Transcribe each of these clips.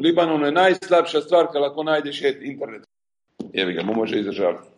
U Libanonu je najslabša stvar kada ako najdeš internet. Evo ga, mu može izdržavati.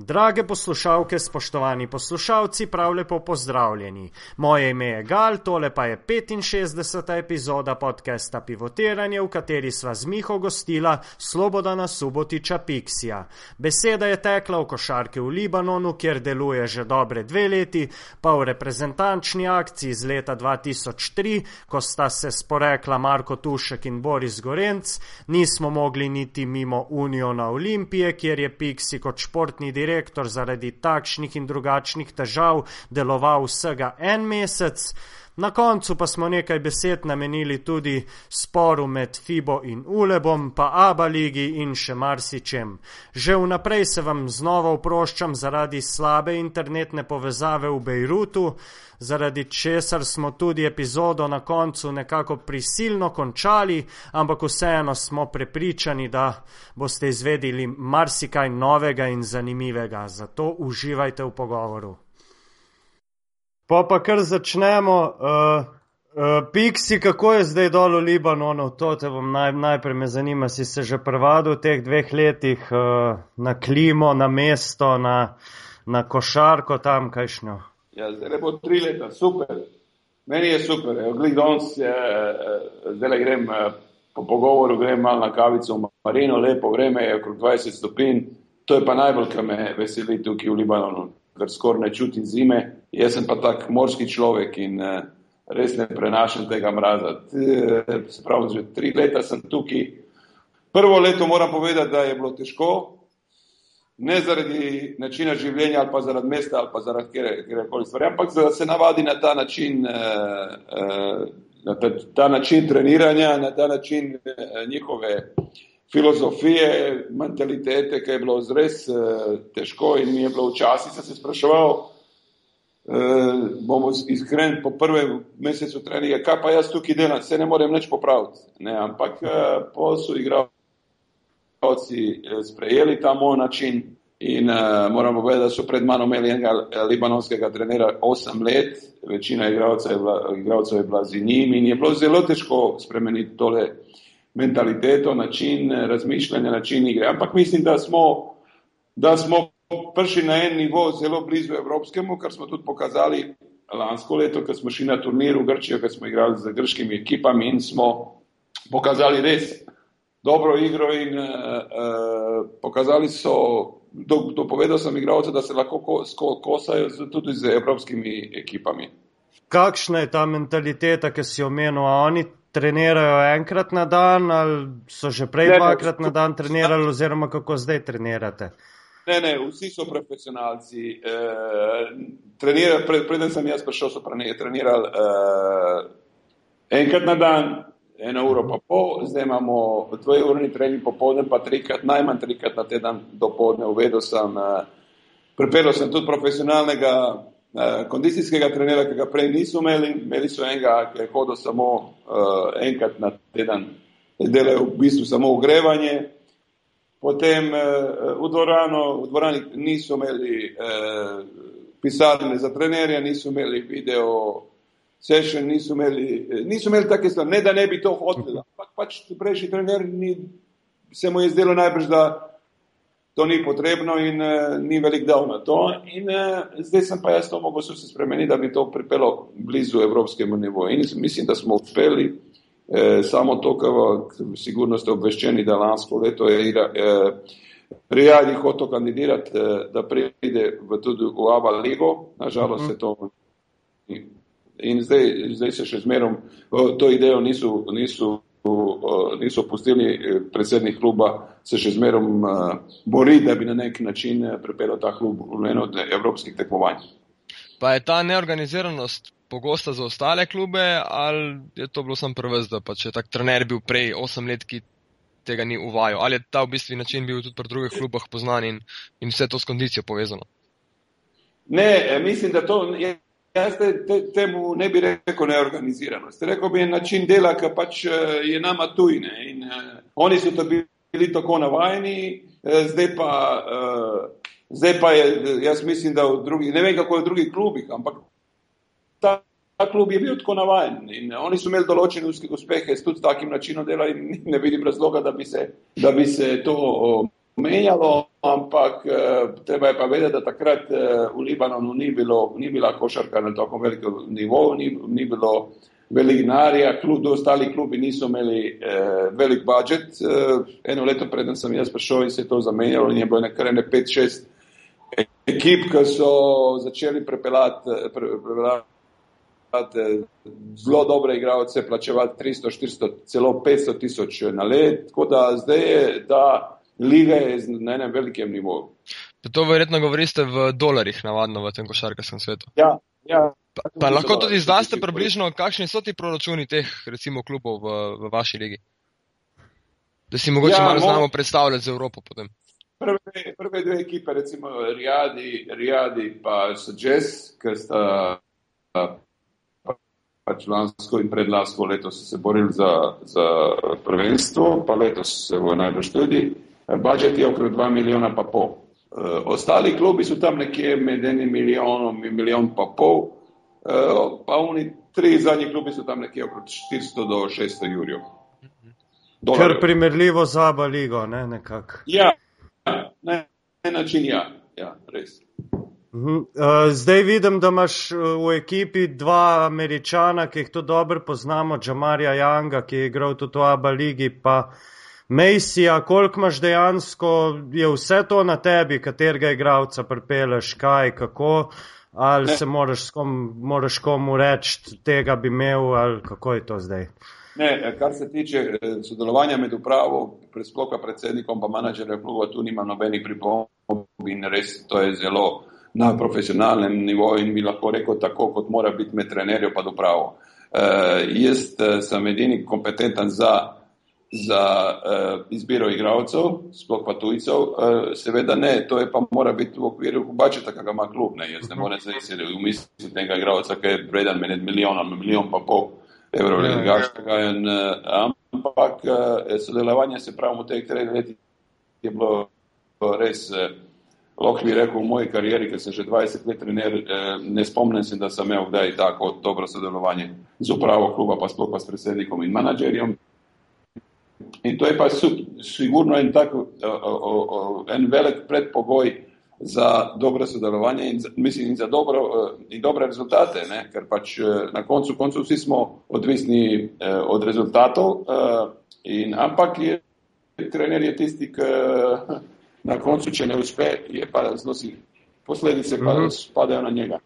Drage poslušalke, spoštovani poslušalci, prav lepo pozdravljeni. Moje ime je Gal, tole pa je 65. epizoda podcasta Pivotiranje, v kateri sva z Miho gostila Slobodana Subotiča Pixija. Beseda je tekla v košarke v Libanonu, kjer deluje že dobre dve leti, pa v reprezentančni akciji iz leta 2003, ko sta se sporekla Marko Tušek in Boris Gorenc, nismo mogli niti mimo Uniona Olimpije, kjer je Pixi kot športni direktor direktor zaradi takšnih in drugačnih težav deloval vsega en mesec. Na koncu pa smo nekaj besed namenili tudi sporu med Fibo in Ulebom, pa Aba ligi in še marsičem. Že vnaprej se vam znova oproščam zaradi slabe internetne povezave v Bejrutu, zaradi česar smo tudi epizodo na koncu nekako prisilno končali, ampak vseeno smo prepričani, da boste izvedeli marsikaj novega in zanimivega. Zato uživajte v pogovoru. Pa pa kar začnemo. Uh, uh, Piksi, kako je zdaj dol v Libanonu? To te bom naj, najprej me zanima. Si se že prevadil v teh dveh letih uh, na klimo, na mesto, na, na košarko tam, kajšnjo? Ja, zdaj bo tri leta, super. Meni je super. Glej, danes je, zdaj grem po pogovoru, grem malo na kavico v Marino, lepo vreme je okrog 20 stopinj. To je pa najbolj, kar me veseli tukaj v Libanonu ker skoraj ne čutim zime. Jaz sem pa tak morski človek in uh, res ne prenašam tega mraza. Se pravi, že tri leta sem tukaj. Prvo leto moram povedati, da je bilo težko, ne zaradi načina življenja ali pa zaradi mesta ali pa zaradi kjerkoli stvari, ampak da se navadi na ta način, uh, uh, na ta, ta način treniranja, na ta način njihove filozofije, mentalitete, ki je bilo zres težko in mi je bilo včasih, sem se spraševal, uh, bomo iskren po prvem mesecu treninga, kaj pa jaz tukaj delam, se ne morem nič popraviti. Ne, ampak uh, po so igralci sprejeli ta moj način in uh, moramo povedati, da so pred mano imeli enega libanonskega trenera 8 let, večina igralcev je bila, igralcev je bila z njim in je bilo zelo težko spremeniti tole mentaliteto, način razmišljanja, način igre. Ampak mislim, da smo, da smo prišli na en nivo zelo blizu evropskemu, kar smo tudi pokazali lansko leto, ko smo šli na turnir v Grčijo, ko smo igrali z grškimi ekipami in smo pokazali res dobro igro in uh, uh, pokazali so, do, dopovedal sem igralce, da se lahko ko, ko, kosajo z, tudi z evropskimi ekipami. Kakšna je ta mentaliteta, ki si omenil, a oni trenirajo enkrat na dan, ali so že prej dvakrat na dan trenirali, oziroma kako zdaj trenirate? Ne, ne, vsi so profesionalci. E, pred, preden sem jaz prišel, so trenirali e, enkrat na dan, eno uro pa pol, zdaj imamo dvojeurni trening popoldne, pa trikrat, najmanj trikrat na teden dopoledne. Uvedel sem, e, pripeljal sem tudi profesionalnega Eh, kondicijskega trenera, ki ga prej niso imeli, imeli so enega, ki je hodil samo uh, enkrat na teden, delajo v bistvu samo ogrevanje. Potem uh, v, dvorano, v dvorani niso imeli uh, pisarne za trenerja, niso imeli video session, niso imeli, niso imeli take stvari, ne da ne bi to hoteli, ampak pač prejšnji trener ni, se mu je zdelo najbrž, da to ni potrebno in uh, ni velik dal na to. In uh, zdaj sem pa jaz to mogel se spremeniti, da bi to pripelo blizu evropskemu nivoju. In mislim, da smo uspeli. Eh, samo to, kar sigurno ste obveščeni, da lansko leto je eh, Rijadi hotel kandidirati, eh, da pride v tudi v Ava Ligo, nažalost uh -huh. se to in zdaj, zdaj se še zmerom to idejo niso, niso niso pustili eh, predsednik kluba se še zmerom eh, bori, da bi na nek način pripeljal ta klub v eno od evropskih tekmovanj. Pa je ta neorganiziranost pogosta za ostale klube ali je to bilo sam prvez, da pa če tak trener bil prej 8 let, ki tega ni uvajal, ali je ta v bistvu način bil tudi pri drugih klubah poznan in, in vse to s kondicijo povezano? Ne, mislim, da to je Jaz te, te, temu ne bi rekel neorganiziranost. Rekel bi način dela, ki pač eh, je nama tujne. In, uh, oni so to bili tako navajeni, uh, zdaj, pa, uh, zdaj pa je, jaz mislim, da v drugih, ne vem kako je v drugih klubih, ampak ta klub je bil tako navaden in oni so imeli določene uspehe tudi s takim načinom dela in ne vidim razloga, da bi se, da bi se to menjalo, ampak treba je pa vedeti, da takrat v Libanonu ni, bilo, ni bila košarka na tako velikem nivoju, ni, ni bilo velik denarja, klub, ostali klubi niso imeli eh, velik budžet. Eh, eno leto preden sem jaz prišel in se je to zamenjalo in je bilo nekaj 5-6 ekip, ki so začeli prepeljati, prepeljati zelo dobre igralce, plačevati 300, 400, celo 500 tisoč na let. Tako da zdaj je ta liga je na enem velikem nivoju. To verjetno govorite v dolarjih, navadno v tem košarkarskem svetu. Ja, ja. Pa, pa lahko tudi zdaj približno, kakšni so ti proračuni teh, recimo, klubov v, v vaši ligi? Da si mogoče ja, malo znamo predstavljati za Evropo potem. Prve, prve dve ekipe, recimo Rijadi, Rijadi pa Sađes, ki sta pač lansko in predlansko leto so se borili za, za prvenstvo, pa letos se bo najbrž tudi. Budžet je okrog 2 milijona pa pol. Uh, ostali klubi so tam nekje med enim milijonom in milijon pa pol, uh, pa oni tri zadnji klubi so tam nekje okrog 400 do 600 jurjev. Kar primerljivo z Aba ligo, ne nekako. Ja, na en način ja, ja res. Uh, zdaj vidim, da imaš v ekipi dva američana, ki jih tudi dobro poznamo, Džamarja Janga, ki je igral tudi v Aba ligi, pa Mejsija, koliko imaš dejansko, je vse to na tebi, katerega igralca pripeleš, kaj, kako, ali ne. se moraš, kom, moraš komu reči, tega bi imel, ali kako je to zdaj? Ne, kar se tiče eh, sodelovanja med upravo, predsploka predsednikom pa menedžerja kluba, tu nima nobenih pripomb in res to je zelo na profesionalnem nivoju in bi lahko rekel tako, kot mora biti med trenerjem pa upravo. Uh, jaz uh, sem edini kompetenten za za uh, izbiro igralcev, sploh pa tujcev, uh, seveda ne, to je pa mora biti v okviru budžeta, ki ga ima klub. Ne. Jaz ne mhm. morem zdaj se umisliti tega igralca, ki je vreden med milijonom, milijon pa pol evrov ja, ligaškega. Ja. Uh, ampak uh, sodelovanje se pravi v teh treh letih je bilo res. Uh, Lahko bi rekel v moji karieri, ker sem že 20 let trener, ne spomnim se, da sem imel kdaj tako dobro sodelovanje z upravo kluba, pa sploh pa s predsednikom in menadžerjem. In to je pa sigurno en, tak, en velik predpogoj za dobro sodelovanje in, mislim, in za dobro, in dobre rezultate, ne? ker pač na koncu, koncu vsi smo odvisni eh, od rezultatov, eh, in, ampak je, trener je tisti, ki na koncu, če ne uspe, je pa znosi posledice, pa mm -hmm. spadajo na njega.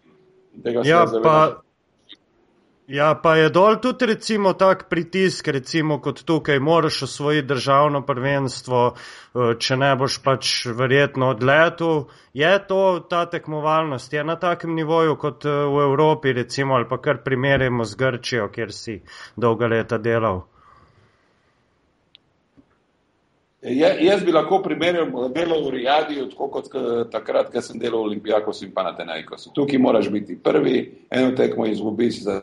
Ja, pa, Ja, pa je dol tudi recimo tak pritisk, recimo kot tukaj, moraš osvojiti državno prvenstvo, eh, če ne boš pač verjetno odletu. Je to ta tekmovalnost, je na takem nivoju kot eh, v Evropi recimo ali pa kar primerjamo z Grčijo, kjer si dolga leta delal? Je, jaz bi lahko primerjal delo v Rijadi, tako kot takrat, ko sem delal v Olimpijakos in pa na Tenajkos. Tukaj moraš biti prvi, eno tekmo izgubiš za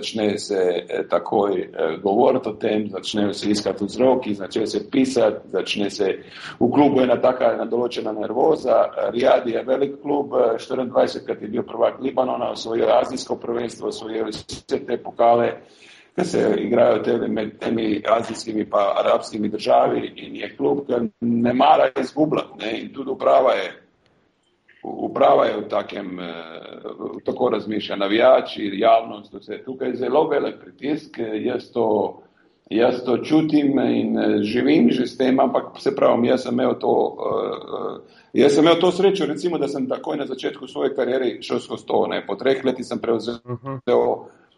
začne se eh, takoj eh, govoriti o tem, začnejo se iskati vzroki, začne se pisati, začne se v klubu ena taka ena določena nervoza. Rijadi je velik klub, 24 krat je bil prvak Libanona, osvojil azijsko prvenstvo, osvojil vse te pokale, ki se igrajo tebe med temi azijskimi pa arabskimi državi in je klub, ki ne mara izgubljati ne? in tudi uprava je uprava je v takem, eh, tako razmišlja, navijači, javnost, vse tukaj je zelo velik pritisk, jaz to, jaz to čutim in eh, živim že s tem, ampak se pravim, jaz sem imel to, uh, jaz sem imel to srečo, recimo, da sem takoj na začetku svoje karijere šel skozi to, ne, po treh letih sem prevzel uh-huh.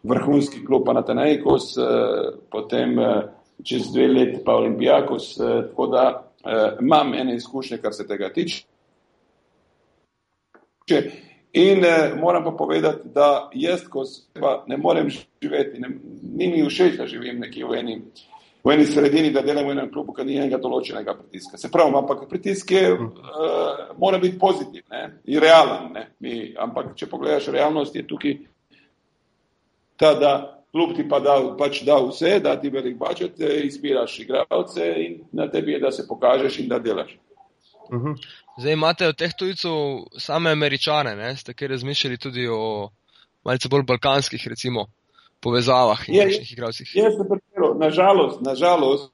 Vrhunski klub Panatenejkos, uh, potem uh, čez dve leti pa Olimpijakos, uh, tako da imam ene izkušnje, kar se tega tiče. In eh, moram pa povedati, da jaz, ko seba ne morem živeti, ne, ni mi všeč, da živim nekje v eni, v eni sredini, da delam v enem klubu, ki ni enega določenega pritiska. Se pravi, ampak pritisk je, uh, mora biti pozitiven in realen. Ne, mi, ampak če pogledaš realnost, je tukaj ta, da klub ti pa da, pač da vse, da ti velik budžet, eh, izbiraš igralce in na tebi je, da se pokažeš in da delaš. Uh mhm. -huh. Zdaj imate od teh tujcev same američane, ne? ste kaj razmišljali tudi o malce bolj balkanskih, recimo, povezavah in takšnih igralcih. Jaz sem pripeljal, nažalost, nažalost,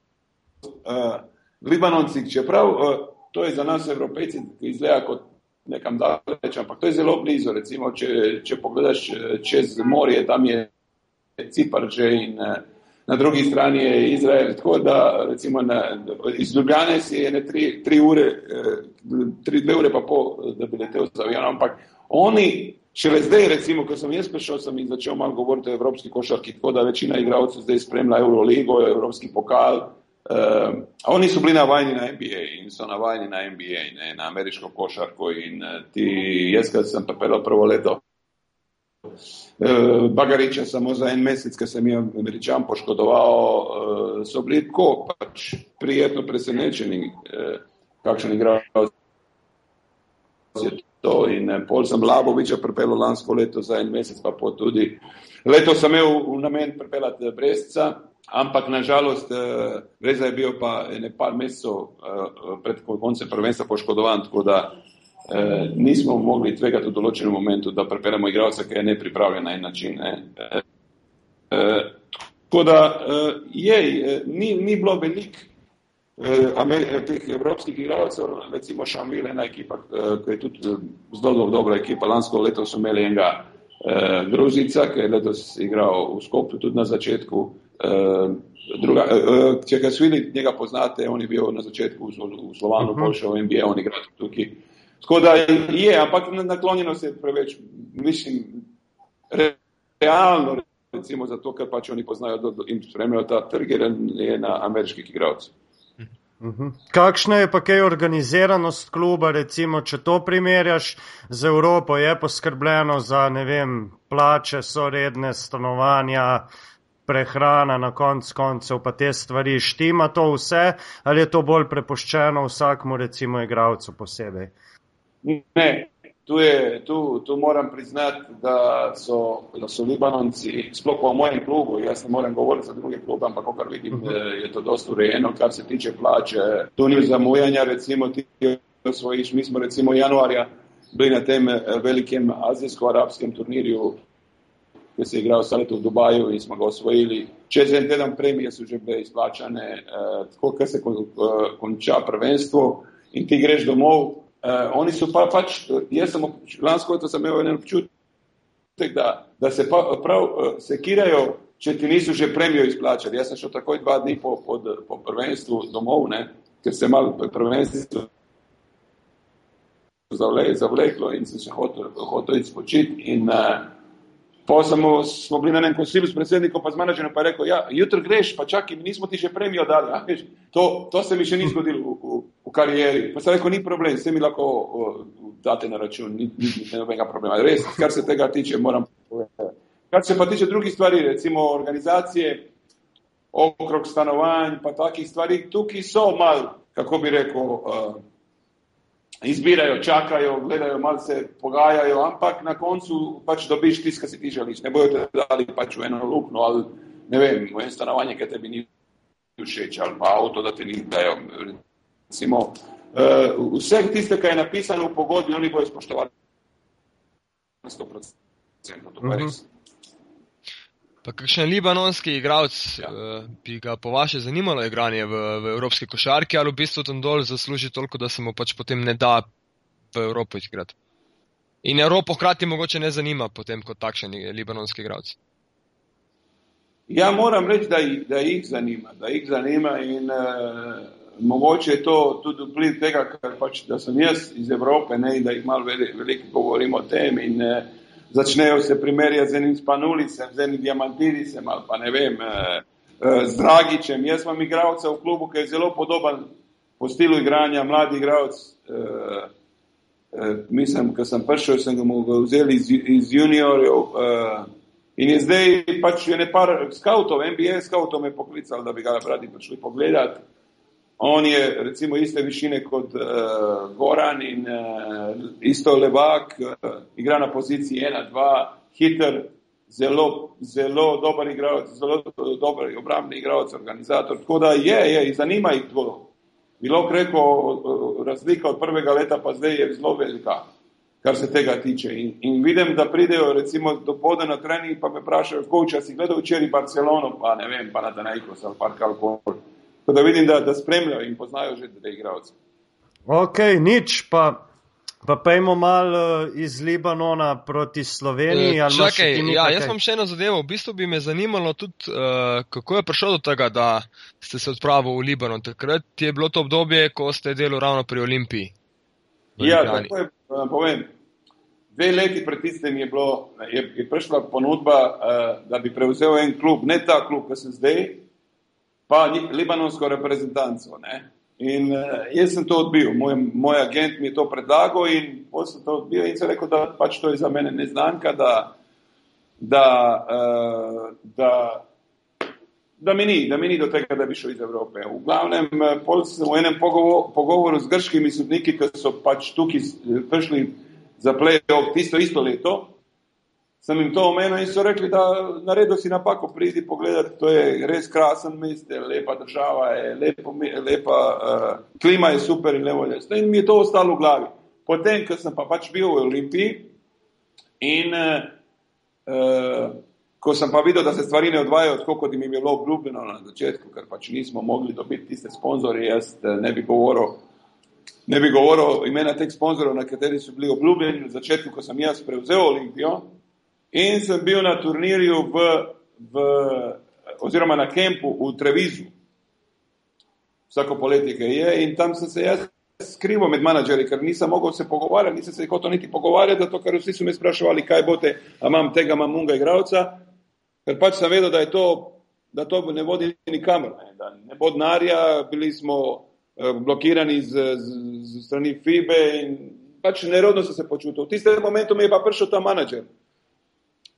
uh, Libanonci, čeprav uh, to je za nas, evropejci, ki izgleda kot nekam daleč, ampak to je zelo blizu. Recimo, če, če pogledaš čez morje, tam je Cipar že in uh, na drugi strani je Izrael. Tako da recimo na, iz Ljubljane si je ne tri, tri ure, uh, tri, dve ure pa pol, da bi letel z avionom, ampak oni Šele zdaj, recimo, ko sem jaz prišel, sem jim začel malo govoriti o evropski košarki, tako da večina igralcev zdaj spremlja Euroligo, evropski pokal. Uh, oni so bili navajeni na NBA in so navajeni na NBA, ne, na ameriško košarko. In uh, ti, jaz, ki sem pripeljal prvo leto, uh, Bagariča samo za en mesec, ker sem jim američan poškodoval, uh, so bili tako pač prijetno presenečeni, uh, kakšen igralec je to in eh, pol sem Laboviča pripeljal lansko leto za en mesec, pa po tudi. Leto sem imel v namen pripeljati Brestca, ampak nažalost Breza eh, je bil pa ne par mesecev eh, pred koncem prvenstva poškodovan, tako da nismo mogli tvegati v določenem momentu, da pripeljamo igralca, ki je nepripravljen na en način. Ne. Tako da je, ni, ni bilo veliko Eh, teh evropskih igralcev, recimo Šamil, ena ekipa, eh, ki je tudi eh, zelo dobra ekipa. Lansko leto so imeli enega eh, Gruzica, ki je letos igral v Skopju tudi na začetku. Eh, druga, eh, če ga svili, njega poznate, on je bil na začetku v, v Slovanu, uh -huh. boljše v NBA, on igra tukaj. Tako da je, ampak naklonjeno se je preveč, mislim, re, realno, recimo zato, ker pač oni poznajo do, do, in spremljajo ta trg, je na ameriških igralcih. Mhm. Kakšna je pa kaj organiziranost kluba, recimo, če to primerjaš z Evropo, je poskrbljeno za, ne vem, plače, so redne stanovanja, prehrana na konc koncev, pa te stvari, štima to vse, ali je to bolj prepuščeno vsakmu, recimo, igravcu posebej? Ne, tu, je, tu, tu moram priznati, da so, da so Libanonci, sploh po mojem klubu, jaz ne morem govoriti za druge klube, ampak kar vidim, uh mhm. -huh. je to dosta urejeno, kar se tiče plače. Tu ni zamujanja, recimo ti svojiš, mi smo recimo januarja bili na tem eh, velikem azijsko-arabskem turnirju, ki se je igral sad v Dubaju in smo ga osvojili. Čez en teden premije so že bile izplačane, eh, tako, ker se eh, konča prvenstvo in ti greš domov, Uh, oni so pa pač, jaz sem lansko leto imel en občutek, da, da se pa, prav uh, sekirajo, če ti niso že premijo izplačali. Jaz sem šel takoj dva dni po, po, po prvenstvu domov, ne, ker se malo prvenstvo zavleklo in se hotel, hotel izpočiti. In, uh, Pa smo, bili na enem kosilu s predsednikom, pa z menedžerjem, pa je rekel, ja, jutro greš, pa čakaj, nismo ti še premijo dali. Ja, to, to se mi še ni zgodilo v, v, v karieri. Pa sem rekel, ni problem, vse mi lahko uh, date na račun, ni, ni, ni nobenega problema. Res, kar se tega tiče, moram povedati. Kar se pa tiče drugih stvari, recimo organizacije okrog stanovanj, pa takih stvari, tukaj so mal, kako bi rekel, uh, izbirajo, čakajo, gledajo, malo se pogajajo, ampak na koncu pač dobiš tisto, kar si ti želiš. Ne bojo te dali pač v eno luknjo ali ne vem, v eno stanovanje, ki tebi ni všeč ali pa avto, da te ni dajo. Recimo, uh, vse tiste, kar je napisano v pogodbi, oni bojo spoštovali na 100%. To pa res. Pa kakšen libanonski igralec ja. uh, bi ga po vaše zanimalo igranje v, v evropski košarki ali v bistvu tam dol zasluži toliko, da se mu pač potem ne da v Evropo igrati? In Evropo hkrati mogoče ne zanima potem kot takšen libanonski igralec. Ja, moram reči, da, da jih zanima, da jih zanima in uh, mogoče je to tudi vpliv tega, ker pač, da sem jaz iz Evrope ne, in da jih malo veliko govorimo o tem in uh, začnejo se primerjati z enim spanulicem, z enim diamantirisem ali pa ne vem, eh, eh, z Dragičem. Jaz imam igralca v klubu, ki je zelo podoben po stilu igranja, mladi igralec. Eh, mislim, ko sem prišel, sem ga mogel vzeti iz, iz juniorjev. In je zdaj pač je nekaj skavtov, NBA skavtov me poklicali, da bi ga radi prišli pogledati. On je recimo iste višine kot uh, Goran in uh, isto levak, uh, igra na poziciji 1-2, hiter, zelo, zelo dober igralec, zelo dober obrambni igralec, organizator. Tako da je, je, zanima jih to. Bilo kreko, razlika od prvega leta pa zdaj je zelo velika. kar se tega tiče. In, in vidim, da pridejo recimo do poda na trening, pa me vprašajo, koliko si gledal včeraj Barcelono, pa ne vem, pa na Danajkos ali pa karkoli. Tako da vidim, da, da spremljajo in poznajo že te igralce. Ok, nič pa. Pa pojmo malo iz Libanona proti Sloveniji. E, čakaj, ja, jaz imam še eno zadevo. V bistvu bi me zanimalo tudi, uh, kako je prišlo do tega, da ste se odpravili v Libanon. Takrat je bilo to obdobje, ko ste delali ravno pri Olimpiji. Ja, tako je. Povem, dve leti pred tistem je, bilo, je, je prišla ponudba, uh, da bi prevzel en klub, ne ta klub, ki sem zdaj, pa libanonsko reprezentanco. Ne? In uh, jaz sem to odbil, moj, moj agent mi je to predlagal in potem sem to odbil in sem rekel, da pač to je za mene neznanka, da, da, uh, da, da, mi ni, da mi ni do tega, da bi šel iz Evrope. V glavnem, pol sem v enem pogovoru, pogovoru z grškimi sodniki, ki so pač tukaj prišli za play-off tisto isto leto, sem jim to omenil in so rekli, da naredil si napako, pridi pogledati, to je res krasen mest, lepa država, je lepo, lepa uh, klima je super in levo je. In mi je to ostalo v glavi. Potem, ko sem pa pač bil v Olimpiji in uh, ko sem pa videl, da se stvari ne odvajajo tako, kot jim je bilo obljubljeno na začetku, ker pač nismo mogli dobiti tiste sponzorje, jaz ne bi govoril. Ne bi govoril imena teh sponzorjev, na kateri so bili obljubljeni na začetku, ko sem jaz prevzel Olimpijo, In sem bil na turnirju, v, v, oziroma na kempu v Trevizu, vsako poletje, ki je, in tam sem se jaz skrival med menedžerji, ker nisem mogel se pogovarjati, nisem se hotel niti pogovarjati, zato ker vsi so me spraševali, kaj boste, a imam tega, imam unga igralca, ker pač sem vedel, da je to, da to ne vodi nikamor, ne, da ne bo denarja, bili smo eh, blokirani z, z, z strani FIBE in pač nerodno sem se počutil. V tistem momentu mi je pa prišel ta menedžer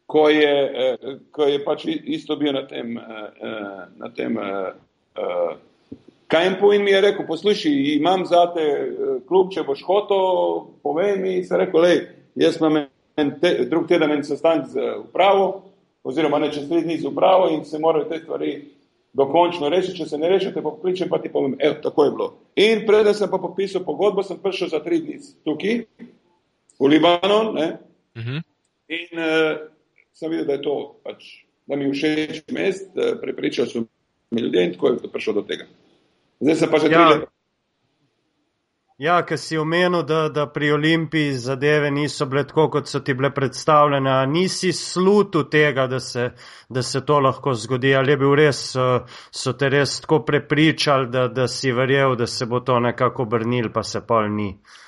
ko je, eh, ko je pač isto bil na tem, eh, eh, na tem kampu in mi je rekel, poslušaj, imam za te klub, če boš hotel, povej mi, se rekel, lej, jaz imam en te, drug teden en sestanek z upravo, oziroma ne čez tri dni z upravo in se morajo te stvari dokončno reči, če se ne reče, te pokličem, pa ti povem, evo, tako je bilo. In preden sem pa popisal pogodbo, sem prišel za tri dni tukaj, v Libanon, ne, uh mhm. -huh. in uh, sem videl, da je to pač, da mi všeč mest, prepričal sem mi ljudje in tako je prišel do tega. Zdaj se pa že ja. tudi. Ja, ker si omenil, da, da pri Olimpiji zadeve niso bile tako, kot so ti bile predstavljene. Nisi slutil tega, da se, da se to lahko zgodi, ali je bil res, so te res tako prepričali, da, da si verjel, da se bo to nekako obrnil, pa se pol ni. Uh,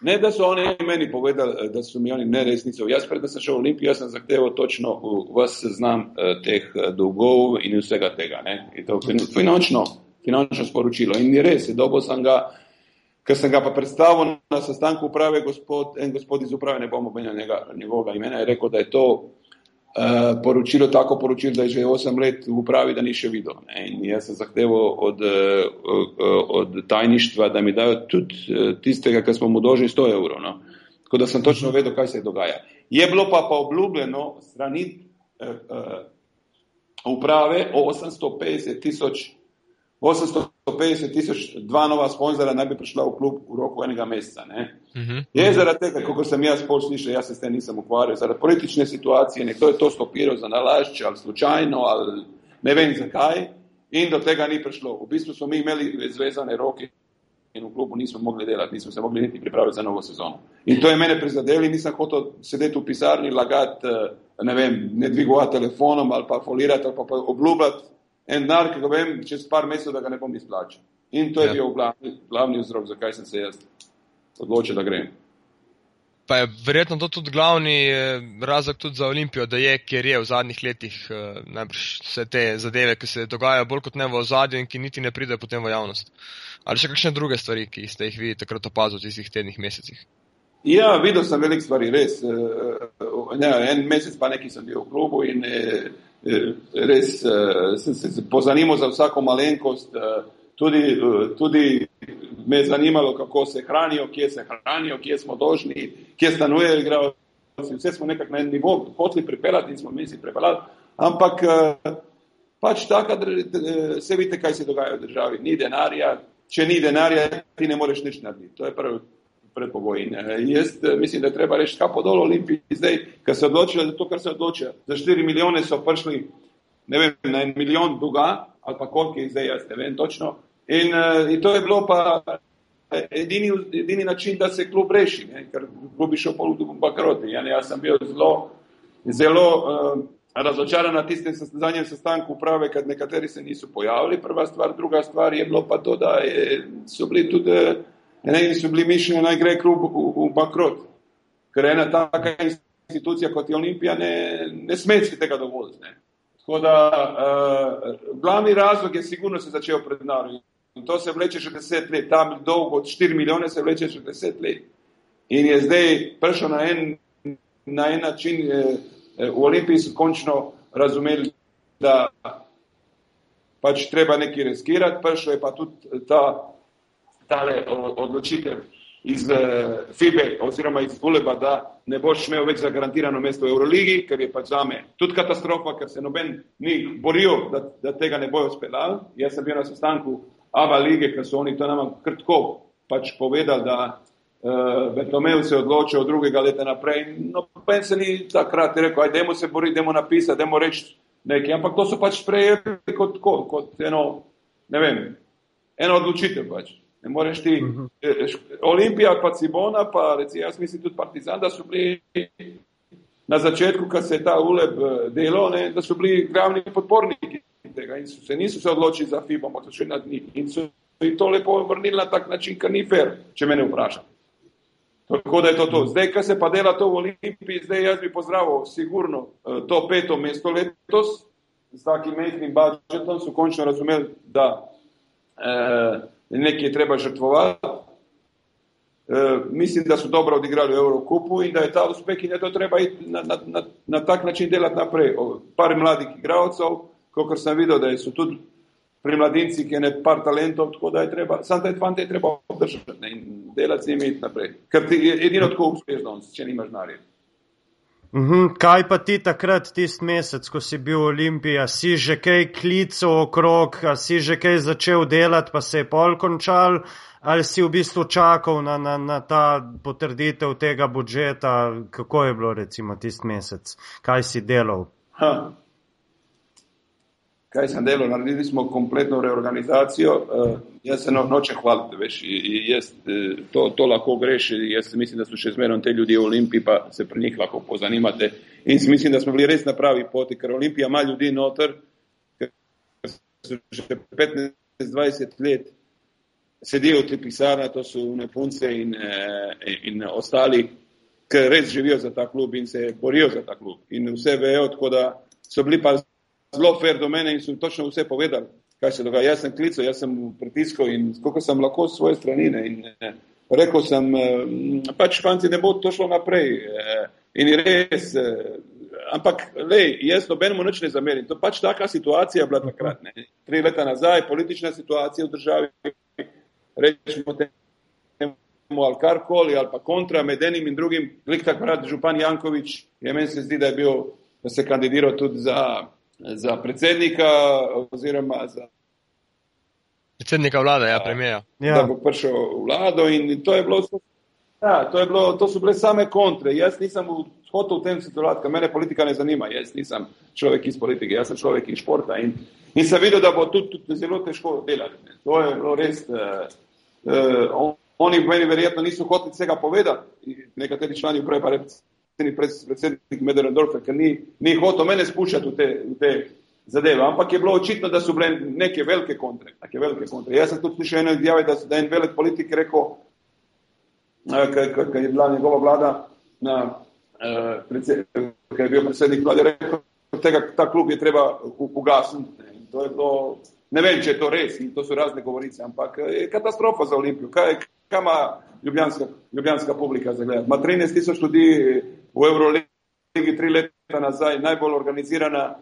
Ne, da so oni meni povedali, da so mi oni neresnico. Jaz, pred da sem šel v Olimpijo, sem zahteval točno vas seznam eh, teh eh, dolgov in vsega tega. Ne. In to finančno, finančno sporočilo. In ni res, dobo sem ga, ker sem ga pa predstavil na sestanku uprave, gospod, en gospod iz uprave, ne bomo menjali njegovega imena, je rekel, da je to Eh, poročilo, tako poročilo, da je že 8 let v upravi, da ni še videl. Ne. In jaz sem zahteval od, eh, od tajništva, da mi dajo tudi eh, tistega, kar smo mu dožili 100 evrov. No. Tako da sem točno vedel, kaj se dogaja. Je bilo pa, pa obljubljeno strani uh, uh, uprave 850 tisoč 850 tisoč, dva nova sponzora naj bi prišla v klub v roku enega meseca. Uh mhm. -huh. Je zaradi tega, kot sem jaz pol slišal, jaz se s tem nisem ukvarjal, zaradi politične situacije, nekdo je to stopiral za nalašč ali slučajno ali ne vem zakaj in do tega ni prišlo. V bistvu smo mi imeli zvezane roke in v klubu nismo mogli delati, nismo se mogli niti pripraviti za novo sezono. In to je mene prizadeli, nisem hotel sedeti v pisarni, lagati, eh, ne vem, ne dvigovati telefonom ali pa folirati ali pa obljubljati en denar, ki ga vem, čez par mesecev, da ga ne bom izplačal. In to je ja. bil glavni, glavni vzrok, zakaj sem se jaz odločil, da grem. Pa je verjetno to tudi glavni eh, razlog tudi za Olimpijo, da je, ker je v zadnjih letih eh, najbrž vse te zadeve, ki se dogajajo bolj kot ne v ozadju in ki niti ne pride potem v javnost. Ali še kakšne druge stvari, ki ste jih vi takrat opazili v tistih tednih mesecih? Ja, videl sem veliko stvari, res. Eh, ne, en mesec pa neki sem bil v klubu in Eh, res eh, sem se pozanimal za vsako malenkost, eh, tudi, tudi me je zanimalo, kako se hranijo, kje se hranijo, kje smo dožni, kje stanujejo igralci. Vse smo nekako na en nivo hoteli pripeljati in smo mi si pripeljali. Ampak pač tako, vse vidite, kaj se dogaja v državi. Ni denarja, če ni denarja, ti ne moreš nič narediti. To je prvi predpogoj. In eh, jaz eh, mislim, da treba reči kapo dol Olimpiji zdaj, ker se odločili za to, kar se odločili. Za 4 milijone so prišli, ne vem, na en milijon dolga, ali pa koliko je zdaj, jaz ne vem točno. In, in to je bilo pa edini, edini način, da se klub reši, ne? ker klub bi šel pol v bankroti. Ja, jaz sem bil zelo, zelo uh, razočaran na tistem zadnjem sestanku uprave, ker nekateri se niso pojavili, prva stvar, druga stvar je bilo pa to, da je, so bili tudi, ne, so bili mišljeni, naj gre klub v, v bankrot. Ker ena taka institucija kot je Olimpija ne, ne sme si tega dovoliti. Ne. Tako da uh, glavni razlog je sigurno se začel pred nami. In to se vleče že deset let, tam dolgo od 4 milijone se vleče že deset let. In je zdaj prišel na en, na en način, eh, v Olimpiji so končno razumeli, da pač treba nekaj riskirati, prišel je pa tudi ta tale odločitev iz eh, FIBE oziroma iz Uleba, da ne boš imel več zagarantirano mesto v Euroligi, ker je pač zame tudi katastrofa, ker se noben ni boril, da, da tega ne bojo speljali. Jaz sem bil na sestanku Ava lige, ker so oni to nama krtko pač povedali, da uh, Bertomeu se odločil od drugega leta naprej. No, pen se ni takrat rekel, ajdemo se boriti, idemo napisati, idemo reči nekaj, ampak to so pač sprejeli kot, kot, kot eno, ne vem, eno odločitev pač. Ne moreš ti, uh mhm. -huh. Olimpija pa Cibona, pa recimo jaz mislim tudi Partizan, da so bili na začetku, kad se je ta uleb eh, delo, ne, da so bili glavni podporniki tega in so se niso se odločili za FIBO, ampak so še nad njih in so jih to lepo vrnili na tak način, kar ni fair, če me ne vprašam. Tako da je to to. Zdaj, kar se pa dela to v Olimpiji, zdaj jaz bi pozdravil sigurno to peto mesto letos, z takim majhnim budžetom so končno razumeli, da eh, nekaj je treba žrtvovati. Uh, mislim, da so dobro odigrali v Evropi in da je ta uspeh in da to treba iti na, na, na, na tak način delati naprej. O, par mladih igralcev, kot sem videl, da so tudi pri mladincih je ne par talentov, tako da je treba, sam te fante je treba obdržati ne, in delati z njimi naprej. Ker ti je edino tako uspešno, če nimaš narje. Uhum, kaj pa ti takrat, tisti mesec, ko si bil v Olimpiji, si že kaj klical okrog, si že kaj začel delati, pa se je pol končal, ali si v bistvu čakal na, na, na ta potrditev tega budžeta, kako je bilo recimo tisti mesec, kaj si delal? Ha kaj sem delal, naredili smo kompletno reorganizacijo. Uh, jaz se no, nočem hvaliti, veš, jaz, eh, to, to lahko greš, jaz mislim, da so še zmerno te ljudi v Olimpiji, pa se pri njih lahko pozanimate. In mislim, da smo bili res na pravi poti, ker Olimpija ima ljudi so že 15-20 let sedijo v te pisarne, to so nepunce in, eh, in ostali, ker res živijo za ta klub in se borijo za ta klub. In vse vejo, tako da so bili pa zelo fair do mene in so točno vse povedali, kaj se dogaja. Jaz sem klical, jaz sem pritiskal in koliko sem lahko s svoje stranine. In, eh, rekel sem, eh, pač fanci ne bo to šlo naprej. Eh, in res, eh, ampak lej, jaz nobenemu nič ne zamerim. To pač taka situacija je bila takrat. Ne. Tri leta nazaj, politična situacija v državi, rečemo temu ali karkoli, ali pa kontra med enim in drugim. Glik takrat župan Jankovič, je meni se zdi, da je bil, da se kandidiral tudi za za predsednika oziroma za predsednika vlade, ja, premijeja. Ja. Da bo prišel vlado in to je bilo, ja, to, je bilo to so bile same kontre. Jaz nisem hotel v tem sodelovati, ker mene politika ne zanima. Jaz nisem človek iz politike, jaz sem človek iz športa in, in sem videl, da bo tudi, tudi zelo težko delati. Ne. To je bilo res. Uh, uh, oni meni verjetno niso hoteli vsega povedati, nekateri člani uprave pa reči predsednik Medorendorfa, ker ni, ni hotel mene spuščati v te, v te zadeve. Ampak je bilo očitno, da so bile neke velike kontre. Neke velike kontre. Jaz sem tudi slišal eno izjave, da, da je en velik politik rekel, ker je bila njegova vlada, na, ker je bil predsednik vlade, rekel, da ta klub je treba ugasniti. To je bilo, ne vem, če je to res in to so razne govorice, ampak je katastrofa za Olimpijo. Kaj, kaj ima ljubljanska, ljubljanska publika za gledati? Ma 13 tisoč ljudi v Euroligi tri leta nazaj najbolj organizirana,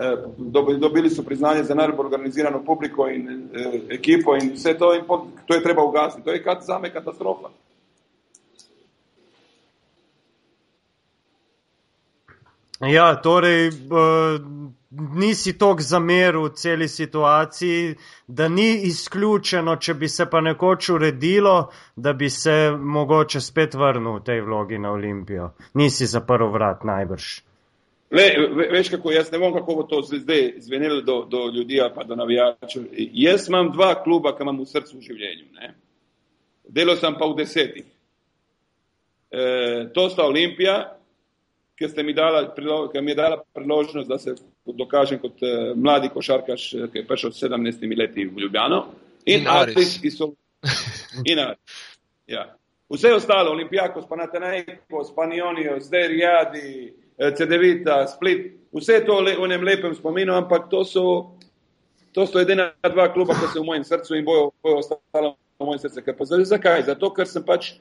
eh, dobili so priznanje za najbolj organizirano publiko in eh, ekipo in vse to, in to je treba ugasiti. To je kat, zame katastrofa. Ja, torej, uh, nisi tok zameril v celi situaciji, da ni izključeno, če bi se pa nekoč uredilo, da bi se mogoče spet vrnil v tej vlogi na Olimpijo. Nisi zaprl vrat najbrž. Le, veš kako, jaz ne vem, kako bo to zdaj zvenelo do, do ljudi pa do navijačev. Jaz imam dva kluba, ki imam v srcu v življenju. Ne? Delo sem pa v desetih. E, to sta Olimpija, ki, mi dala, ki mi je dala priložnost, da se dokažem kot uh, mladi košarkaš, ki je prišel s 17 leti v Ljubljano. In, in Aris, ki so. In Aris. Ja. Vse ostalo, Olimpijako, Spanatenejko, Spanionijo, zdaj Rijadi, eh, CD-vita, Split, vse to le, v enem lepem spominu, ampak to so, to so edina dva kluba, ki so v mojem srcu in bojo, bojo ostalo v mojem srcu. Ker pa zakaj? Zato, ker sem pač,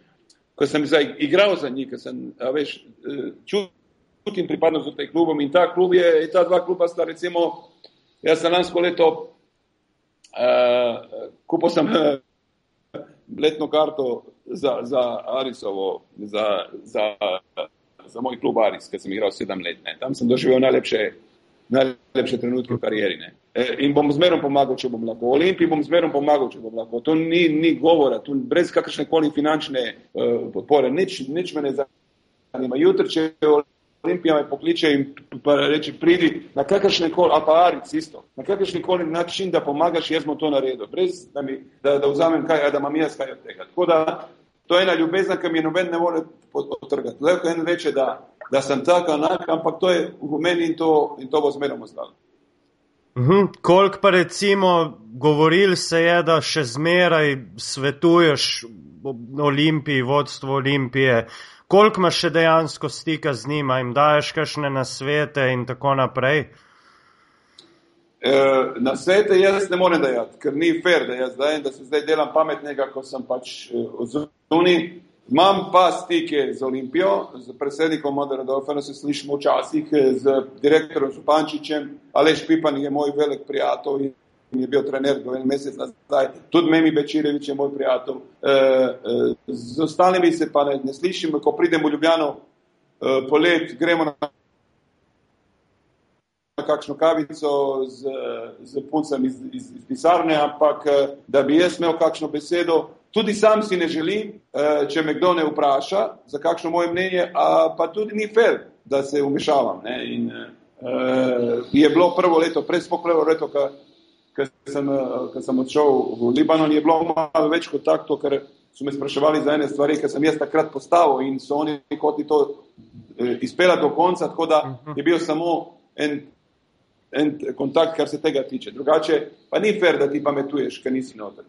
ko sem igral za njih, ker sem, veš, eh, čutil čutim pripadnost do teh klubov in ta klub je, ta dva kluba sta recimo, jaz sem lansko leto uh, kupil sem uh, letno karto za, za Arisovo, za, za, za moj klub Aris, ker sem igral sedem let. Ne. Tam sem doživel najlepše, najlepše trenutke v karieri. Ne. E, in bom zmerom pomagal, če bom lahko. Olimpiji bom zmerom pomagal, če bom lahko. To ni, ni govora, tu brez kakršne koli finančne uh, podpore. Nič, nič me ne zanima. Jutri, če Olimpija me pokliče in reče, pridi na kakršne koli, a pa Aric isto, na kakršne koli način, da pomagaš, jaz bom to naredil, brez da, mi, da, da vzamem kaj, da imam jaz kaj od tega. Tako da to je ena ljubezen, ki mi noben ne more potrgati. Leko en reče, da, da sem tak, enak, ampak to je v meni in to, in to bo zmerom ostalo. Mhm. Kolik pa recimo govoril se je, da še zmeraj svetuješ Olimpiji, vodstvo Olimpije, koliko imaš še dejansko stika z njima, jim daješ kakšne nasvete in tako naprej? E, na svete jaz ne morem dajati, ker ni fair, da jaz dajem, da se zdaj delam pametnega, ko sem pač e, odzuni. Imam pa stike z Olimpijo, z predsednikom Moderadolfena se slišimo včasih, e, z direktorom Zupančičem, Aleš Pipan je moj velik prijatelj je bil trener do en mesec nazaj, tudi Memi Bečirevič je moj prijatelj. E, e, z ostalimi se pa ne, ne slišim, ko pridem v Ljubljano e, polet, gremo na kakšno kavico z, z puncem iz, iz, iz pisarne, ampak da bi jaz imel kakšno besedo, tudi sam si ne želim, če me kdo ne vpraša za kakšno moje mnenje, a pa tudi ni fair, da se umešavam. Ne? In, Uh, je bilo prvo leto, prej smo prvo leto, ko ker sem, eh, sem odšel v Libanon, je bilo malo več kot tako, ker so me spraševali za ene stvari, ki sem jaz takrat postavil in so oni hoteli to eh, izpeljati do konca, tako da mhm. je bil samo en, en kontakt, kar se tega tiče. Drugače pa ni fair, da ti pametuješ, ker nisi noter.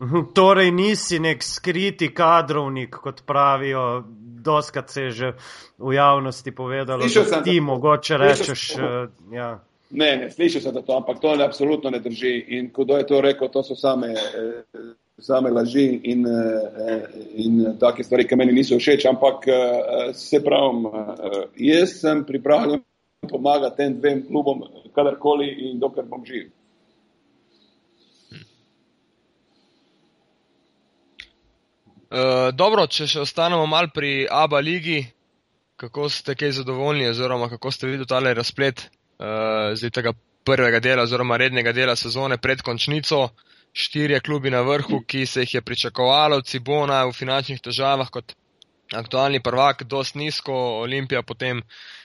Mhm. Torej, nisi nek skriti kadrovnik, kot pravijo, doskrat se je že v javnosti povedalo, da ti mogoče rečeš. Uh, ja. Ne, ne, slišal sem to, ampak to ne, absolutno ne drži. In kdo je to rekel, to so same, eh, same laži in, eh, in take stvari, ki meni niso všeč. Ampak eh, se pravim, jaz sem pripravljen pomagati tem dvem klubom, kadarkoli in dokler bom živ. Uh, dobro, če še ostanemo mal pri ABA ligi, kako ste kaj zadovoljni, oziroma kako ste videli tale razplet zdaj tega prvega dela oziroma rednega dela sezone pred končnico. Štirje klubi na vrhu, ki se jih je pričakovalo, Cibona v finančnih težavah kot aktualni prvak, dost nizko, Olimpija potem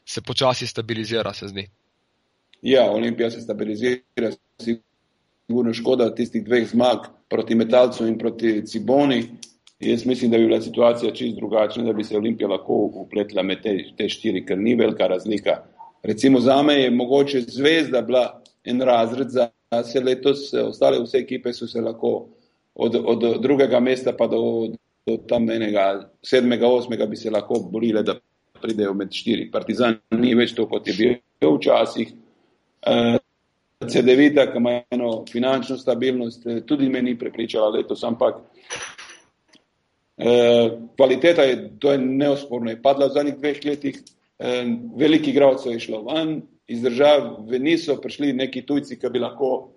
se počasi stabilizira, se zdi. Ja, Olimpija se stabilizira, sigurno škoda tistih dveh zmag proti Metalcu in proti Ciboni. Jaz mislim, da bi bila situacija čist drugačna, da bi se Olimpija lahko upletla med te, te štiri, ker ni velika razlika. Recimo za me je mogoče zvezda bila en razred za se letos, ostale vse ekipe so se lahko od, od drugega mesta pa do, do tam enega sedmega, osmega bi se lahko borile, da pridejo med štiri. Partizan ni več to, kot je bil včasih. Uh, CD-vita, ki ima eno finančno stabilnost, tudi me ni prepričala letos, ampak uh, kvaliteta je, to je neosporno, je padla v zadnjih dveh letih veliki igralcev je šlo ven, iz države niso prišli neki tujci, ki bi lahko,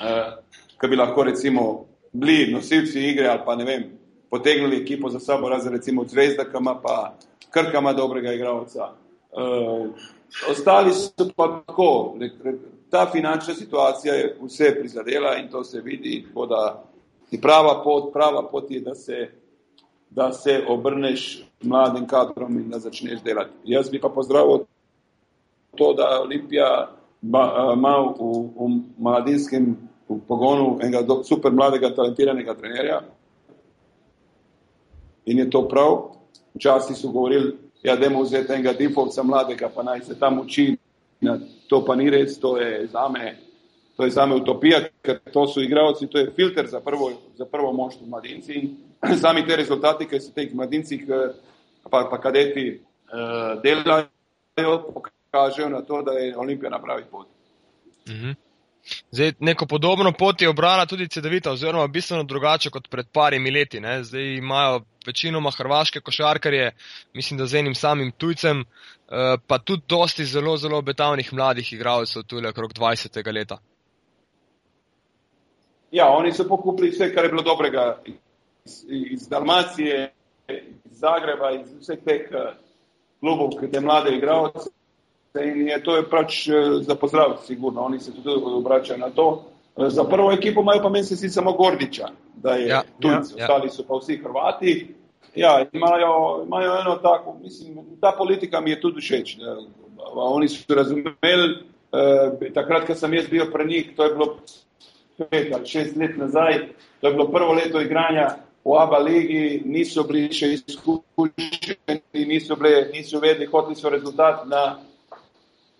uh, ki bi lahko recimo bili nosilci igre ali pa ne vem, potegnili ekipo za sabo, razen recimo Zvezda, ki ima pa Krka ima dobrega igralca. Uh, ostali so pa tako, ta finančna situacija je vse prizadela in to se vidi, tako da ti prava pot, prava pot je, da se, da se obrneš mladim kadrom in da začneš delati. Jaz bi pa pozdravil to, da Olimpija ima v, v mladinskem pogonu enega do, super mladega, talentiranega trenerja. In je to prav. Včasih so govorili, ja, da je vzeti enega difovca mladega, pa naj se tam uči. Ja, to pa ni res, to je za me, to je za me utopija, ker to so igravci, to je filter za prvo, prvo moštvo mladinci. In sami te rezultati, ki so teh mladincih, eh, pa, pa kadeti uh, delajo, pokažejo na to, da je Olimpija na pravi poti. -hmm. Zdaj, neko podobno pot je obrala tudi CD-vita, oziroma bistveno drugače kot pred parimi leti. Ne. Zdaj imajo večinoma hrvaške košarkarje, mislim, da z enim samim tujcem, eh, pa tudi dosti zelo, zelo obetavnih mladih igralcev, tudi okrog 20. leta. Ja, oni so pokupili vse, kar je bilo dobrega iz, iz Dalmacije, iz Zagreba, iz vseh teh eh, klubov, ki te mlade igralce. In je to je pač eh, za pozdrav, sigurno. Oni se tudi obračajo na to. Eh, za prvo ekipo imajo pa meni se si samo Gordiča, da je ja, tujci, ja, ja. ostali so pa vsi Hrvati. Ja, imajo, imajo eno tako, mislim, ta politika mi je tudi všeč. Oni so razumeli, eh, takrat, ko sem jaz bil pri njih, to je bilo pet ali šest let nazaj, to je bilo prvo leto igranja v ABA ligi, niso bili še izkušeni, niso, bili, niso vedeli, hoteli so rezultat na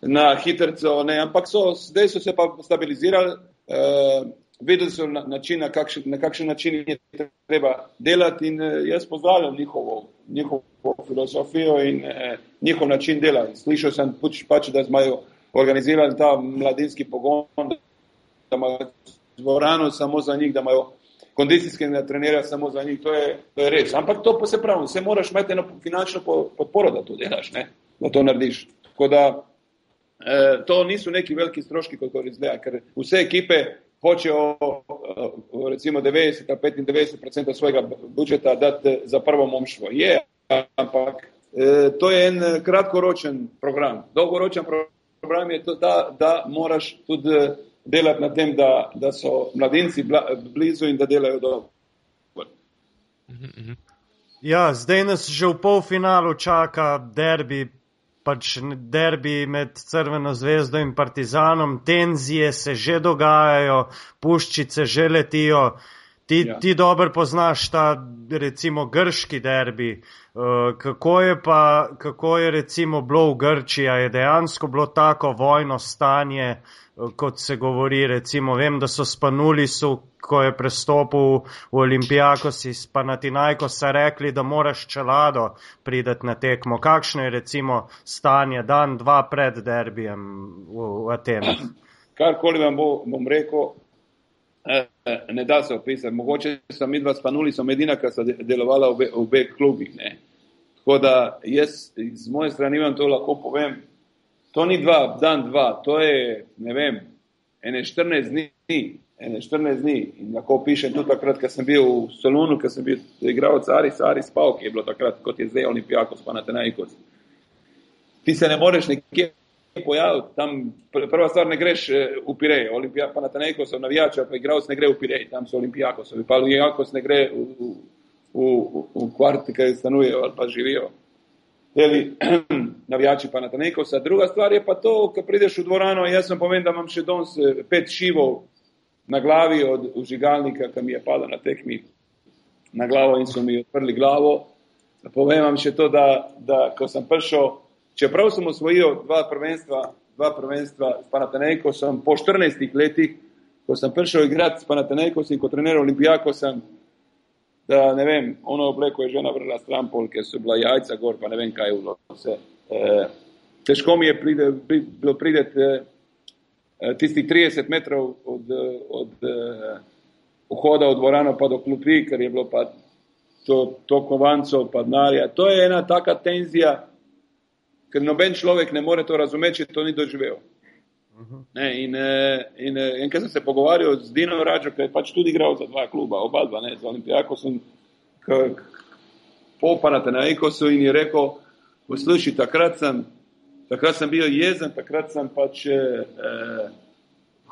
na hitrco, ne, ampak so, zdaj so se pa stabilizirali, uh, vedeli so na, način, na, kakšen, na kakšen način je treba delati in uh, jaz pozdravljam njihovo, njihovo filozofijo in uh, njihov način dela. Slišal sem pač, pač da imajo organiziran ta mladinski pogon, da imajo dvorano samo za njih, da imajo kondicijske trenere samo za njih, to je, to je res. Ampak to pa se pravi, vse moraš imeti eno finančno podporo, da to delaš, ne? da to narediš. Tako da Eh, to niso neki veliki stroški, kot izgleda, ker vse ekipe hočejo eh, recimo 90 ali 95% svojega budžeta dati za prvo momštvo. Je, ampak eh, to je en kratkoročen program. Dolgoročen program je to, da, da moraš tudi delati na tem, da, da so mladinci blizu in da delajo dobro. Mhm, mhm. Ja, zdaj nas že v polfinalu čaka derbi pač derbi med Crveno zvezdo in Partizanom, tenzije se že dogajajo, puščice že letijo. Ti, ja. ti dobro poznaš ta, recimo, grški derbi. Uh, kako, je pa, kako je recimo bilo v Grčiji? Je dejansko bilo tako vojno stanje, uh, kot se govori? Recimo, vem, da so spanuli, so, ko je prestopil v Olimpijakos iz Panatinajko, so rekli, da moraš čelado prideti na tekmo. Kakšno je recimo stanje dan, dva pred derbijem v, v Atenah? Karkoli vam bo, bom rekel, Eh, ne da se opisati. Mogoče so mi dva spanuli, so medina, ki so delovala v obeh klubih. Tako da jaz z moje strani vam to lahko povem. To ni dva, dan dva, to je, ne vem, ene 14 dni, ene 14 dni. In lahko pišem tudi takrat, ko sem bil v Solunu, ko sem bil igral Aris, Aris Pau, ki je bilo takrat, kot je zdaj Olimpijakos, pa na Tenajkos. Ti se ne moreš nekje pojavil, tam prva stvar ne greš eh, v Pirej, Olimpija, pa na Tanejko so navijači, pa igralec ne gre v Pirej, tam so Olimpijakosovi, pa Olimpijakos ne gre v, v, v, v kvarti, kaj stanujejo ali pa živijo. Deli navijači pa na Tanejko. Druga stvar je pa to, ko prideš v dvorano, jaz sem povem, da imam še danes eh, pet šivov na glavi od užigalnika, ki mi je padal na tekmi na glavo in so mi odprli glavo. Povem vam še to, da, da ko sem prišel čeprav sem osvojil dva prvenstva, dva prvenstva s Panatenejko, sem po 14 letih, ko sem prišel igrati s Panatenejko in kot trener Olimpijako, sem, da ne vem, ono obleko je žena vrla stran pol, ker so bila jajca gor, pa ne vem kaj je bilo. Se, eh, težko mi je pride, bilo prideti eh, tistih 30 metrov od, od vhoda v dvorano pa do klupi, ker je bilo pa to, to kovancov, pa denarja. To je ena taka tenzija, ker noben človek ne more to razumeti, če to ni doživel. Ne, in in, in, in ker sem se pogovarjal z Dino Rađo, ki je pač tudi igral za dva kluba, oba dva, ne, za Olimpijako sem popanate na Ekosu in je rekel, posluši, takrat sem takrat sem bil jezen, takrat sem pač eh,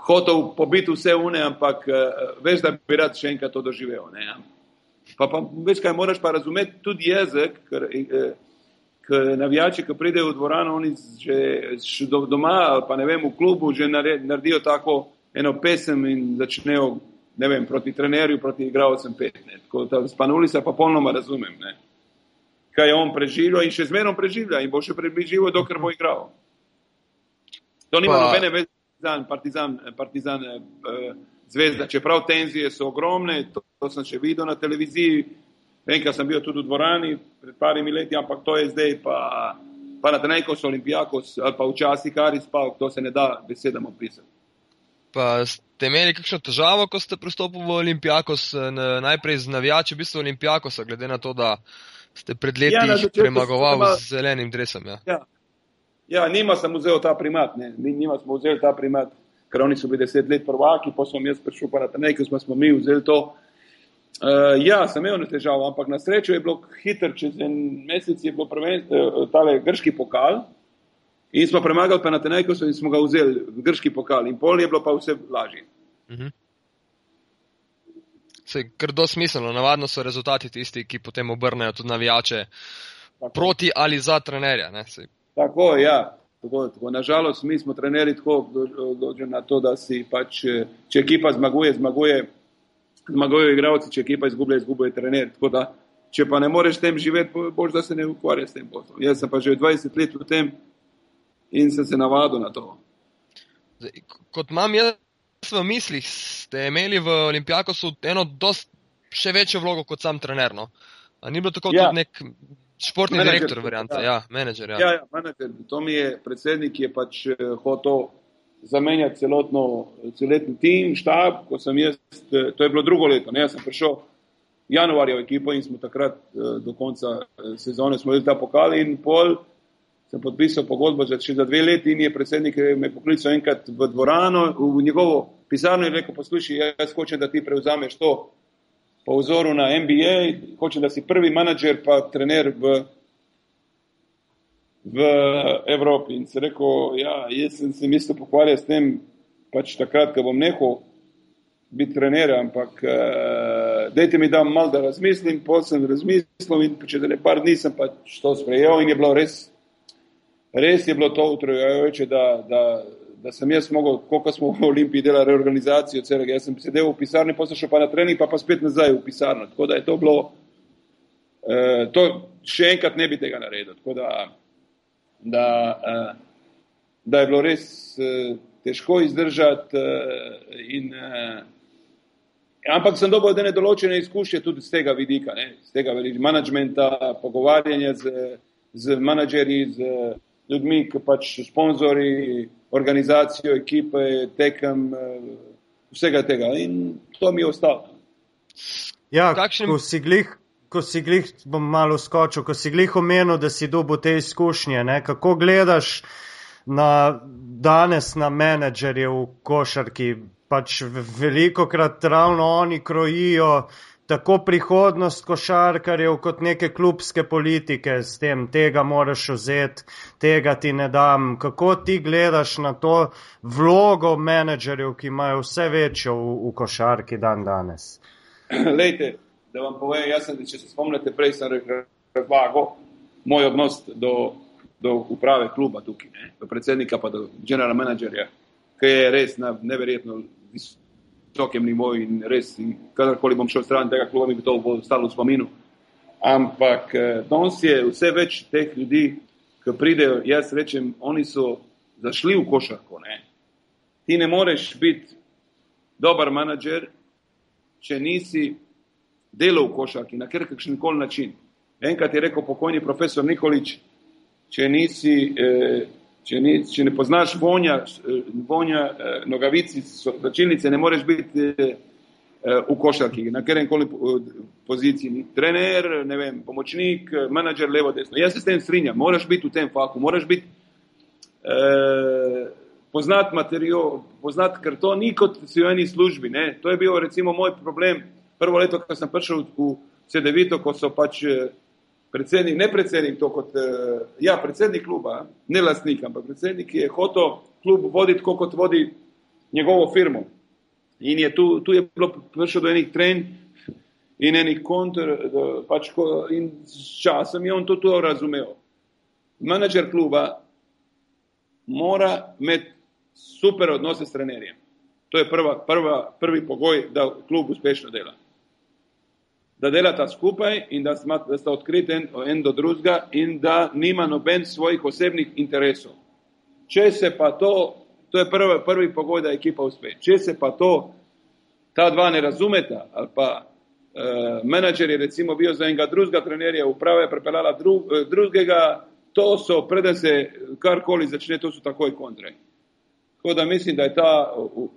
hotel pobiti vse une, ampak eh, veš, da bi rad še enkrat to doživel. Ne? Pa, pa veš, kaj moraš pa razumeti, tudi jezik, ker, eh, ker navijači, ki pridejo v dvorano, oni že, že doma pa ne vem, v klubu že naredijo tako eno pesem in začnejo, ne vem, proti trenerju, proti igralcem pet. Spanuli se pa polnoma razumem. Ne? Kaj je on preživel in še zmerom preživlja in bo še preživel, dokler bo igral. To nima nobene veze partizan, partizan, partizan eh, zvezda. Čeprav tenzije so ogromne, to, to sem še videl na televiziji, enkrat sem bil tudi v dvorani pred parimi leti, ampak to je zdaj pa, pa na tenejkos, olimpijakos ali pa včasih Aris, pa to se ne da besedam opisati. Pa ste imeli kakšno težavo, ko ste pristopili v Olimpijakos, najprej z navijači, v bistvu Olimpijakosa, glede na to, da ste pred leti ja, premagovali z zelenim dresom? Ja. Ja, Ja, nima sem vzel ta primat, ne. nima smo vzeli ta primat, ker oni so bili deset let prvaki, pa sem jaz prišel pa na ta nekaj, smo, smo mi vzeli to. Uh, ja, sem imel težavo, ampak na srečo je bilo hiter, čez en mesec je bilo prvenstvo, uh, tale grški pokal in smo premagali pa na ta nekaj, in smo ga vzeli, grški pokal in pol je bilo pa vse lažje. Uh -huh. Se je kar dosmiselno, navadno so rezultati tisti, ki potem obrnejo tudi navijače Tako. proti ali za trenerja. Ne, Tako, ja. Tako, tako. Nažalost, mi smo trenerji tako dođeni na to, da si pač, če ekipa zmaguje, zmaguje, zmagujejo igravci, če ekipa izgublja, izgubuje trener. Tako da, če pa ne moreš tem živeti, boš da se ne ukvarja s tem poslom. Jaz sem pa že 20 let v tem in sem se navadil na to. Kot imam jaz v mislih, ste imeli v Olimpijakosu eno dost še večjo vlogo kot sam trener. No? Ni bilo tako ja. tudi nek Športni menedžer, direktor, varianta, ja, ja menedžer. Ja. Ja, ja, menedžer. To mi je predsednik, ki je pač eh, hotel zamenjati celotno, celotni tim, štab, ko sem jaz, eh, to je bilo drugo leto, ne, jaz sem prišel januarja v ekipo in smo takrat eh, do konca sezone smo imeli ta pokal in pol sem podpisal pogodbo za za dve leti in je predsednik me poklical enkrat v dvorano, v njegovo pisarno in rekel, poslušaj, jaz hočem, da ti prevzameš to po vzoru na NBA, hoče, da si prvi menedžer, pa trener v, v Evropi. In se rekel, ja, jaz sem se mislil pohvaliti s tem, pač takrat, ko bom nehal biti trener, ampak uh, dajte mi da mal, da razmislim, potem sem razmislil in če za ne par dni sem pač to sprejel in je bilo res, res je bilo to utrujajoče, da, da da sem jaz mogel, koliko smo v Olimpiji delali reorganizacijo celega. Jaz sem sedel v pisarni, pa sem šel pa na trening, pa pa spet nazaj v pisarno. Tako da je to bilo, eh, to še enkrat ne bi tega naredil. Tako da, da, eh, da je bilo res eh, težko izdržati. Eh, in, eh, ampak sem dobil ene določene izkušnje tudi z tega vidika, ne, z tega menedžmenta, pogovarjanja z, z menedžerji, z ljudmi, ki pač sponzori organizacijo, ekipe, tekem, eh, vsega tega. In to mi je ostalo. Ja, Kakšen... ko si glih. Ko si glih, bom malo skočil, ko si glih omenil, da si dobil te izkušnje, ne? kako gledaš na danes na menedžerje v košarki, pač veliko krat ravno oni krojijo tako prihodnost košarkarjev, kot neke klubske politike s tem, tega moraš vzeti, tega ti ne dam. Kako ti gledaš na to vlogo menedžerjev, ki imajo vse večjo v, v košarki dan danes? Lejte, da vam povem, jaz sem, če se spomnite, prej sem razlagal moj odnos do, do uprave kluba tukaj, ne, do predsednika pa do general menedžerja, ki je res na, neverjetno visok visokem nivoju in res, kadarkoli bom šel stran tega kluba, mi bi to ostalo v spominu. Ampak eh, danes je vse več teh ljudi, ki pridejo, jaz rečem, oni so zašli v košarko. Ne? Ti ne moreš biti dober menedžer, če nisi delal v košarki na kakršen koli način. Enkrat je rekel pokojni profesor Nikolič, če nisi eh, Če, ni, če ne poznaš vonja, vonja eh, nogavici, začilnice, ne moreš biti eh, v košarki, na katerem koli poziciji. Trener, ne vem, pomočnik, menedžer, levo, desno. Jaz se s tem strinjam, moraš biti v tem faku, moraš biti eh, poznat materijo, poznat, ker to ni kot si v eni službi. Ne? To je bil recimo moj problem prvo leto, ko sem prišel v CD-vito, ko so pač predsednik, ne predsednik, to kot, uh, ja, predsednik kluba, ne lastnik, ampak predsednik je hotel klub voditi, kot vodi njegovo firmo. In je tu, tu je bilo prišlo do enih trenj in enih kontr, pač ko, in s časom je on to, to razumel. Menedžer kluba mora imeti super odnose s trenerjem. To je prva, prva, prvi pogoj, da klub uspešno dela da delata skupaj in da, sma, da sta odkriti en, en do drugega in da nima noben svojih osebnih interesov. Če se pa to, to je prvi, prvi pogoj, da ekipa uspe. Če se pa to, ta dva ne razumeta, ali pa uh, menedžer je recimo bil za enega drugega trenerja, uprava je prepeljala dru, uh, drugega, to so, preden se karkoli začne, to so takoj kontre. Tako da mislim, da je ta,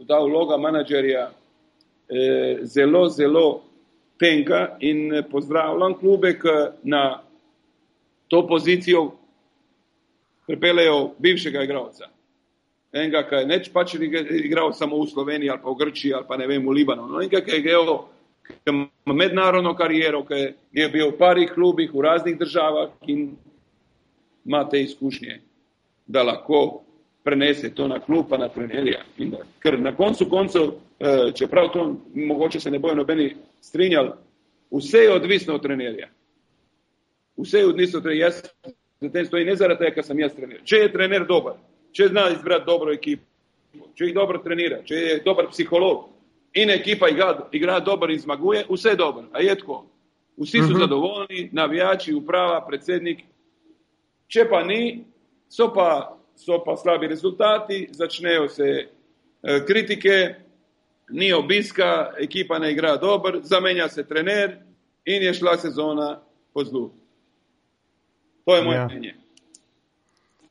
ta vloga menedžerja eh, zelo, zelo tenka in eh, pozdravljam klube, ki na to pozicijo pripeljejo bivšega igralca. Enega, ki je neč pač igral samo v Sloveniji ali pa v Grčiji ali pa ne vem v Libanonu. Enega, ki je igral ima mednarodno kariero, ki je bil v parih klubih v raznih državah in ima te izkušnje, da lahko prenese to na klub, pa na trenerja. Ker na koncu koncev, eh, čeprav to mogoče se ne bojo nobeni strinjali, vse je odvisno od trenerja. Vse je odvisno od trenerja. Jaz za tem stojim ne zaradi tega, ker sem jaz trener. Če je trener dober, če zna izbrati dobro ekipo, če jih dobro trenira, če je dober psiholog in ekipa igra, igra dobro in zmaguje, vse je dobro. A je tako? Vsi so uh mhm. -huh. zadovoljni, navijači, uprava, predsednik. Če pa ni, so pa so pa slabi rezultati, začnejo se eh, kritike, ni obiska, ekipa ne igra dobro, zamenja se trener in je šla sezona po zlu. To je moje ja. mnenje.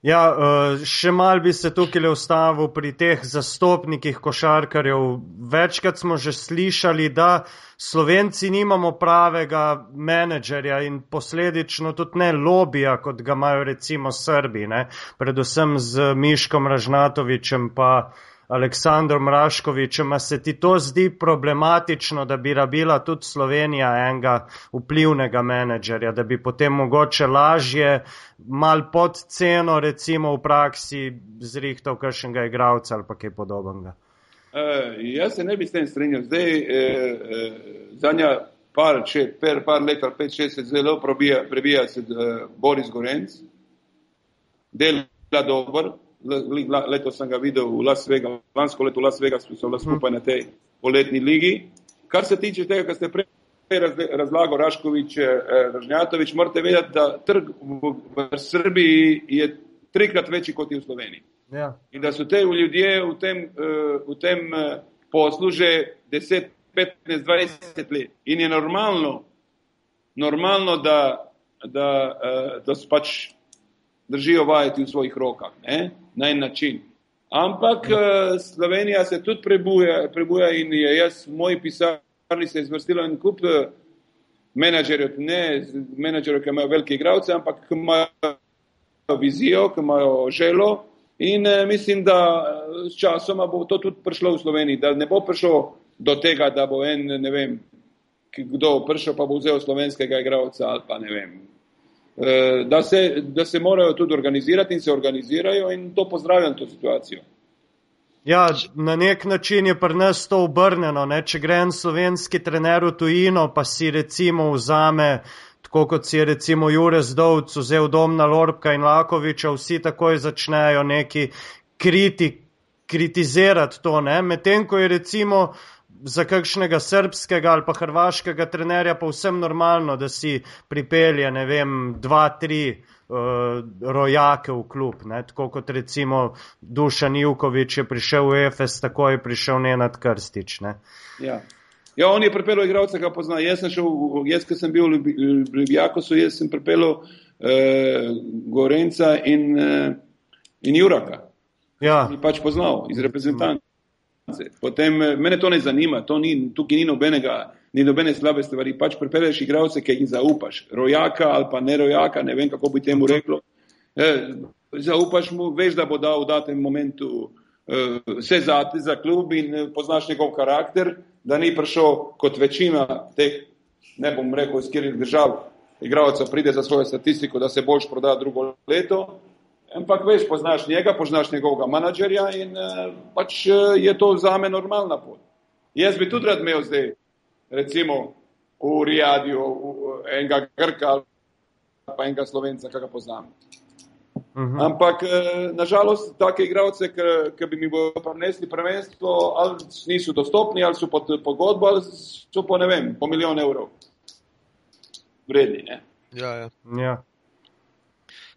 Ja, eh, še mal bi se tukaj le ustavil pri teh zastopnikih košarkarjev. Večkrat smo že slišali, da Slovenci nimamo pravega menedžerja in posledično tudi ne lobija, kot ga imajo recimo Srbi, ne? predvsem z Miškom Ražnatovičem pa uh, Aleksandrom Mraškovičem, a se ti to zdi problematično, da bi rabila tudi Slovenija enega vplivnega menedžerja, da bi potem mogoče lažje, mal pod ceno, recimo v praksi, zrihtal kakšnega igralca ali pa kaj podobnega? Uh, jaz se ne bi s tem strinjal. Zdaj, eh, eh, zadnja par, če per par let ali pet, šest, zelo probija, prebija se uh, Boris Gorenc, dela dobro, letos sem ga videl v Las Vegas, lansko leto v Las Vegas, so bili skupaj na tej poletni ligi. Kar se tiče tega, kar ste prej razlagali, Raškovič, eh, Ražnjatovič, morate vedeti, da trg v Srbiji je trikrat večji kot je v Sloveniji. Ja. In da so te ljudje v tem, eh, v tem eh, poslu že 10, 15, 20 let. In je normalno, normalno da, da, da so pač držijo vajeti v svojih rokah. Ne? na en način. Ampak uh, Slovenija se tudi prebuja, prebuja in je jaz v moji pisarni se izvrstilo en kup uh, menedžerjev, ne menedžerjev, ki imajo velike igralce, ampak ki imajo vizijo, ki imajo želo in uh, mislim, da s časoma bo to tudi prišlo v Sloveniji, da ne bo prišlo do tega, da bo en, ne vem, kdo prišel pa bo vzel slovenskega igralca ali pa ne vem, Eh, da se, da se morajo tudi organizirati in se organizirajo in to pozdravljam to situacijo. Ja, na nek način je pri nas to obrnjeno. Ne? Če gre en slovenski trener v tujino, pa si recimo vzame, tako kot si je recimo Jure Zdovc vzel dom na Lorbka in Lakoviča, vsi takoj začnejo neki kriti, kritizirati to. Medtem ko je recimo za kakšnega srpskega ali pa hrvaškega trenerja pa vsem normalno, da si pripelje, ne vem, dva, tri uh, rojake v klub. Ne? Tako kot recimo Dušan Ivkovič je prišel v EFS, tako je prišel Nenad Krstič. Ne? Ja. Ja, on je pripeljal igralca, ki ga pozna. Jaz sem šel, jaz, ki sem bil v Ljubljakosu, jaz sem pripeljal eh, Gorenca in, eh, in Juraka. Ja. In pač poznal iz reprezentanta. Potem eh, mene to ne zanima, to ni, tukaj ni nobenega, ni nobene slabe stvari. Pač pripelješ igralce, ki jih zaupaš. Rojaka ali pa ne rojaka, ne vem, kako bi temu reklo. E, zaupaš mu, veš, da bo dal v datem momentu e, vse zate za klub in poznaš njegov karakter, da ni prišel kot večina teh, ne bom rekel, iz kjerih držav, igralca pride za svojo statistiko, da se boljš proda drugo leto, ampak veš, poznaš njega, poznaš njegovega menadžerja in uh, pač uh, je to za me normalna pot. Jaz bi tudi rad imel zdaj, recimo, v Rijadiju enega Grka pa enega Slovenca, ga poznam. Uh mhm. -huh. Ampak, eh, nažalost, take igralce, ki bi mi bodo prinesli prvenstvo, ali niso dostopni, ali so pod pogodbo, ali so po ne vem, po milijon evrov vredni. Ne? Ja, ja. ja.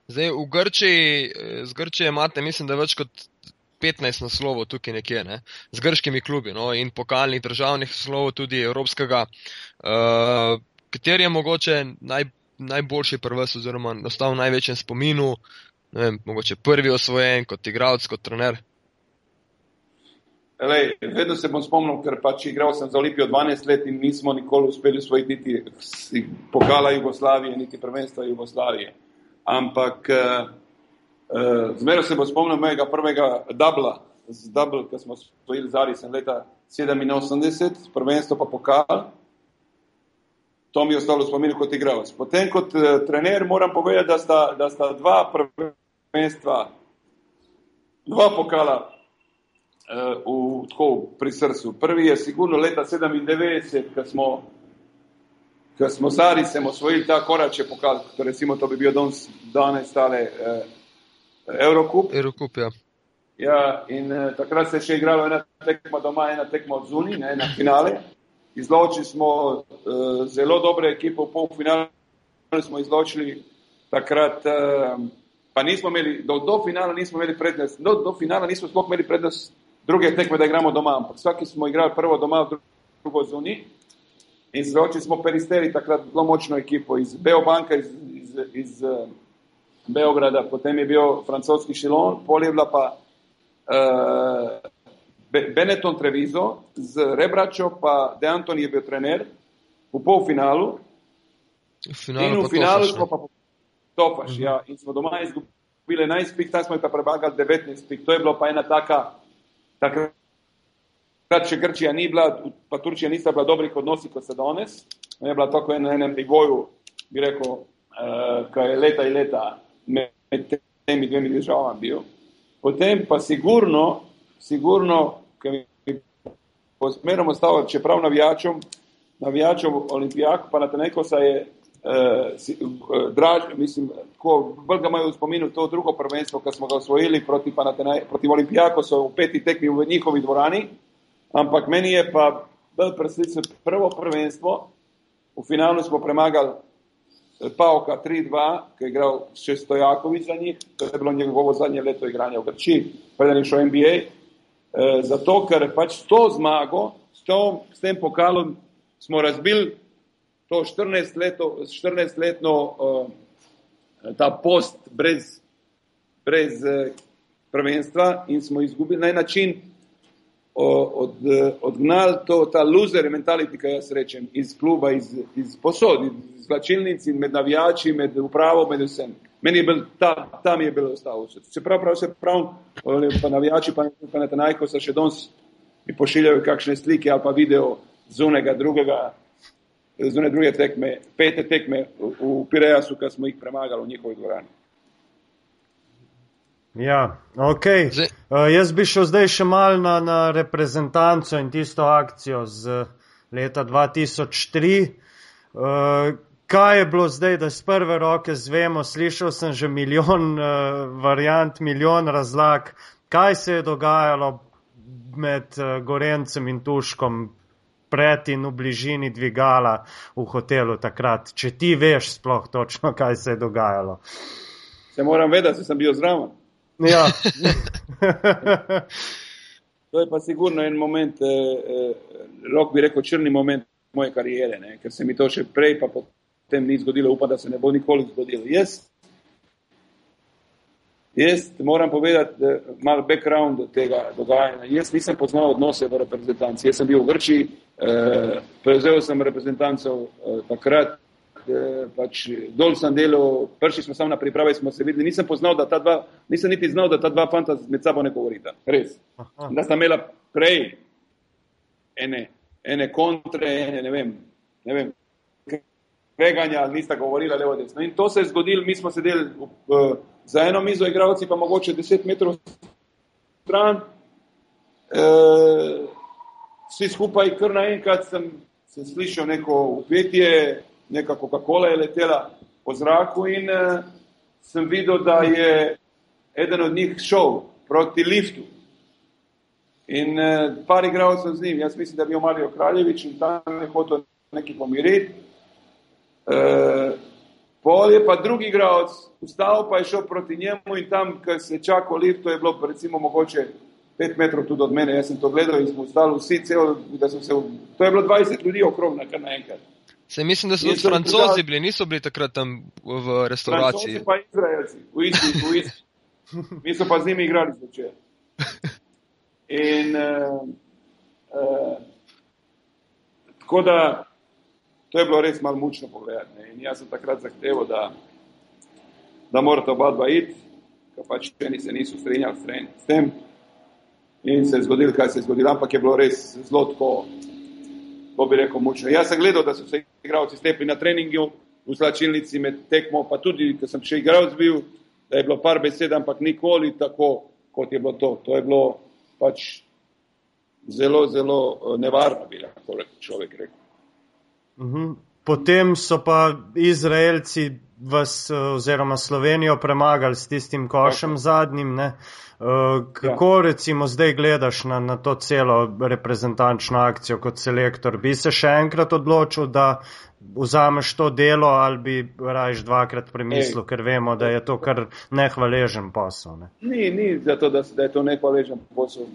Zdaj, v Grčiji, eh, z Grčije imate, mislim, da več kot 15 naslovov tukaj nekje, ne? z grškimi klubi no? in pokalnih državnih naslovov, tudi evropskega. Uh, kateri je mogoče naj, najboljši prvest, oziroma ostal v največjem spominu, ne vem, mogoče prvi osvojen kot igralec, kot trener? Lej, vedno se bom spomnil, ker pač igral sem za Olimpijo 12 let in nismo nikoli uspeli usvojiti niti pokala Jugoslavije, niti prvenstva Jugoslavije. Ampak uh, uh, zmeraj se bom spomnil mojega prvega dubla, z dubl, ki smo osvojili z Arisom leta 87, prvenstvo pa pokal. To mi je ostalo spomin kot igralec. Potem kot uh, trener moram povedati, da sta, da sta dva prvenstva, dva pokala uh, v, tako, pri srcu. Prvi je sigurno leta 97, ko smo, ko smo z Arisem osvojili ta korače pokal, to recimo to bi bil danes, danes stale uh, Eurocup. Eurocup, ja. Ja, in uh, takrat se je še igralo ena tekma doma, ena tekma od zunaj, na finale izločili smo uh, zelo dobre ekipe v polfinalu, smo izločili takrat, uh, pa nismo imeli, do, do finala nismo imeli prednost, do, do finala nismo sploh imeli prednost druge tekme, da igramo doma, ampak vsaki smo igrali prvo doma, drugo zunaj. In izločili smo Peristeri, takrat zelo močno ekipo iz Beobanka, iz, iz, iz uh, Beograda, potem je bil francoski Šilon, pol je bila pa uh, Benetton Treviso, z Rebračo pa De Antoni je bil trener v polfinalu. V finalu in v finalu smo pa topaš, uh -huh. ja, in smo doma izgubili 11 pik, tam smo jih pa prebagali 19 pik. To je bilo pa ena taka, takrat, če Grčija ni bila, pa Turčija nista bila dobrih odnosi, kot se danes, je bila tako na enem nivoju, bi rekel, uh, kaj je leta in leta med temi dvemi državami bil. Potem pa sigurno, sigurno, ki mi posmeramo staviti, čeprav navijačom, navijačom olimpijak, pa na teneko se je uh, draž, mislim, ko bolj ga imajo v spominu to drugo prvenstvo, ki smo ga osvojili proti, proti olimpijako, so v peti tekmi v njihovi dvorani, ampak meni je pa bolj preslično prvo prvenstvo, v finalu smo premagali eh, Pavka 3-2, ki je igral še Stojakovič za njih, to je bilo njegovo zadnje leto igranja v Grčiji, preden je šel NBA. Eh, zato, ker pač to zmago, s, to, s tem pokalom smo razbili to 14-letno 14 uh, ta post brez, brez uh, prvenstva in smo izgubili na način od, odgnali to, ta loser mentality, ki jaz rečem, iz kluba, iz, iz posod, iz vlačilnic in med navijači, med upravo, med vsem. Meni je bil ta, tam je bilo ostalo vse. Čeprav prav se prav, pa navijači, pa, pa na tenajko so še danes mi pošiljajo kakšne slike ali pa video zunega drugega, zune druge tekme, pete tekme v, v Pirejasu, ki smo jih premagali v njihovi dvorani. Ja, ok. Uh, jaz bi šel zdaj še mal na, na reprezentanco in tisto akcijo z leta 2003. Uh, kaj je bilo zdaj, da z prve roke zvemo, slišal sem že milijon uh, variant, milijon razlag, kaj se je dogajalo med uh, Gorencem in Tuškom pred in v bližini dvigala v hotelu takrat, če ti veš sploh točno, kaj se je dogajalo. Se moram vedeti, da sem bil zraven. Ja. to je pa sigurno en moment, eh, eh, rok bi rekel, črni moment moje karijere, ne? ker se mi to še prej pa potem tem ni zgodilo, upam, da se ne bo nikoli zgodilo. Jaz, jaz moram povedati malo background tega dogajanja. Jaz nisem poznal odnose v reprezentanci. Jaz sem bil v Grčiji, eh, prevzel sem reprezentancov eh, takrat, eh, pač dol sem delal, prši smo samo na pripravi, smo se videli, nisem poznal, da ta dva, nisem niti znal, da ta dva fanta med sabo ne govorita. Res. Aha. Da sta imela prej ene, ene kontre, ene, ne vem, ne vem, tveganja, nista govorila levo desno. In to se je zgodilo, mi smo sedeli uh, za eno mizo, igravci pa mogoče 10 metrov stran. Uh, vsi skupaj, kar naenkrat sem, sem slišal neko upetje, neka Coca-Cola je letela po zraku in uh, sem videl, da je eden od njih šel proti liftu. In uh, par igralcev z njim, jaz mislim, da je bil Marijo Kraljevič in tam je hotel neki pomiriti. Uh, pol je pa drugi igralec, vstal pa je šel proti njemu in tam, ker se je čakal lift, to je bilo recimo mogoče pet metrov tudi od mene, jaz sem to gledal in smo ostali vsi cel, da so se, to je bilo 20 ljudi okrog na kar naenkrat. Se mislim, da so tudi francozi bili, niso bili takrat tam v restauraciji. Francozi pa izraelci, v isti, v isti. Mi so pa z njimi igrali zvečer. In uh, uh, tako da to je bilo res malo mučno pogledati. Ne? In jaz sem takrat zahteval, da, da morate oba dva iti, ker pač čeni se niso strinjali s tem. In se je zgodilo, kaj se je zgodilo, ampak je bilo res zelo tako, ko bi rekel, mučno. Jaz sem gledal, da so se igralci stepli na treningu v slačilnici med tekmo, pa tudi, ker sem še igralec bil, da je bilo par besed, ampak nikoli tako, kot je bilo to. To je bilo pač zelo, zelo nevarno, bi lahko človek rekel. Mhm. Potem so pa Izraelci vas oziroma Slovenijo premagali s tistim košem Tako. zadnjim. Ne? Kako ja. recimo zdaj gledaš na, na to celo reprezentančno akcijo kot selektor? Bi se še enkrat odločil, da vzameš to delo ali bi rajš dvakrat premislil, Ej. ker vemo, da je to kar nehvaležen posel? Ne? Ni, ni zato, da, da je to nehvaležen posel.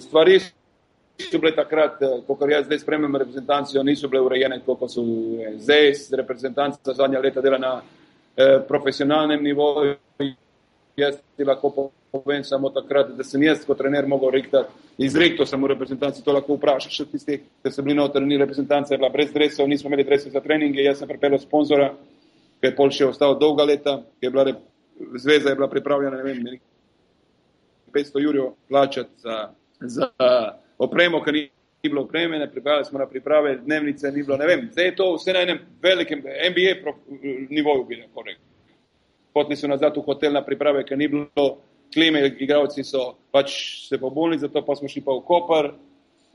Stvari so bile takrat, eh, kot jaz zdaj spremem reprezentacijo, niso bile urejene, kot so zdaj, reprezentanca zadnja leta dela na eh, profesionalnem nivoju. Jaz ti lahko povem samo takrat, da sem jaz kot trener mogel rektati, izrekto sem v reprezentanci, to lahko vprašaš še tistih, ki so bili notrni reprezentanci, je bila brez dresov, nismo imeli dresov za treninge, jaz sem pripeljal sponzora, ki je pol še ostal dolga leta, je bila, zveza je bila pripravljena, ne vem, 500 jurjev plačati za, za opremo, ker ni bilo opremljene, pripravili smo na priprave, dnevnice ni bilo, ne vem, zdaj je to vse na enem velikem NBA nivoju, bi lahko rekel. Potni so nazad v hotel na priprave, ker ni bilo klime, igravci so pač se pobunili, zato pa smo šli pa v Kopar.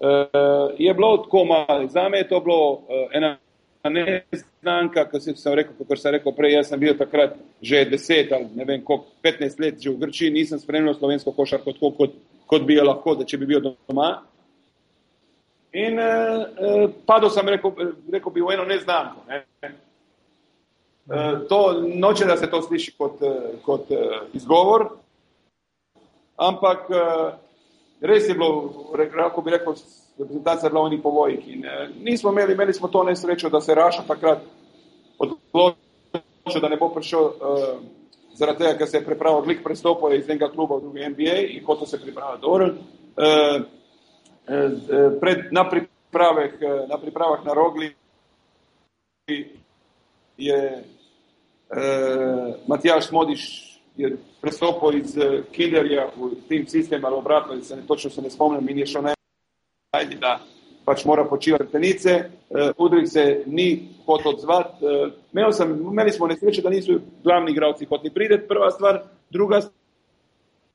Uh, je bilo tako malo, za me je to bilo uh, ena neznanka, kot sem rekel, kot sem rekel prej, jaz sem bil takrat že deset ali ne vem koliko, petnajst let že v Grčiji, nisem spremljal slovensko košarko tako, kot, kot bi jo lahko, da če bi bil doma. In uh, padel sem, rekel, rekel bi, v eno neznanko. Ne. Uh, to, noče, da se to sliši kot, uh, kot uh, izgovor, ampak uh, res je bilo, kako bi rekel, reprezentacija bila v njih povojih. In uh, nismo imeli, imeli smo to nesrečo, da se Raša takrat odločil, da ne bo prišel uh, zaradi tega, ker se je pripravil glik prestopov iz enega kluba v drugi NBA in hotel se pripraviti dobro. Uh, E, e, pred, na, pripravah, e, na pripravah na rogli je Matijaš Modiš je presopo iz Kinderja u tim sistema, ali obratno, se ne, točno se ne spomnem, mi nije što najdi da pač mora počivati tenice, udrih se ni hot odzvat. E, meni, sam, smo nesreće da nisu glavni igralci hotni pridet, prva stvar. Druga stvar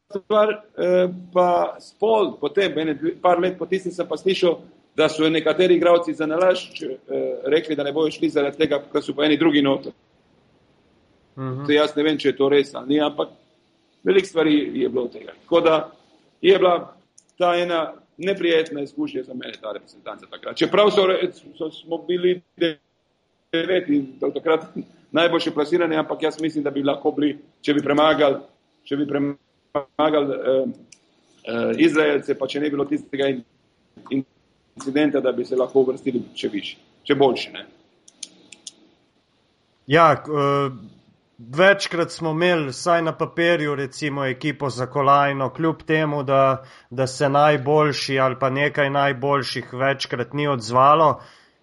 stvar, eh, pa spol, potem, ene, par let po tistem sem pa slišal, da so nekateri igravci za nalaž eh, rekli, da ne bojo šli zaradi tega, ker so pa eni drugi noter. Uh mhm. -huh. Jaz ne vem, če je to res ali ni, ampak velik stvari je bilo tega. Tako da je bila ta ena neprijetna izkušnja za mene, ta reprezentanca takrat. Čeprav so, so, smo bili deveti, takrat najboljši plasirani, ampak jaz mislim, da bi lahko bili, če bi premagali, če bi premagali pomagali uh, uh, Izraelce, pa če ne bilo tistega incidenta, da bi se lahko uvrstili še više, še boljše. Ne? Ja, uh, večkrat smo imeli, vsaj na papirju, recimo ekipo za kolajno, kljub temu, da, da se najboljši ali pa nekaj najboljših večkrat ni odzvalo.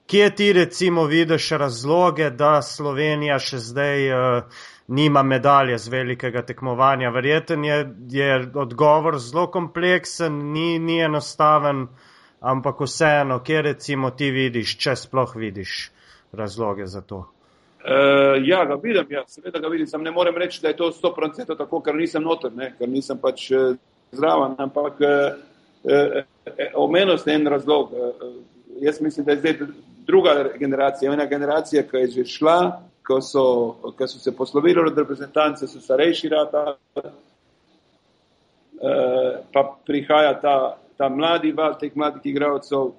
Kje ti recimo vidiš razloge, da Slovenija še zdaj uh, nima medalje z velikega tekmovanja. Verjeten je, je odgovor zelo kompleksen, ni, ni enostaven, ampak vseeno, kje recimo ti vidiš, če sploh vidiš razloge za to. Uh, ja, ga vidim, ja, seveda ga vidim, sam ne morem reči, da je to 100% tako, ker nisem noter, ne, ker nisem pač uh, zraven, ampak uh, uh, omenil sem en razlog. Uh, jaz mislim, da je zdaj druga generacija, ena generacija, ki je že šla, ko so, ko so se poslovili od reprezentance, so starejši rata, uh, pa prihaja ta, ta mladi val teh mladih igralcev.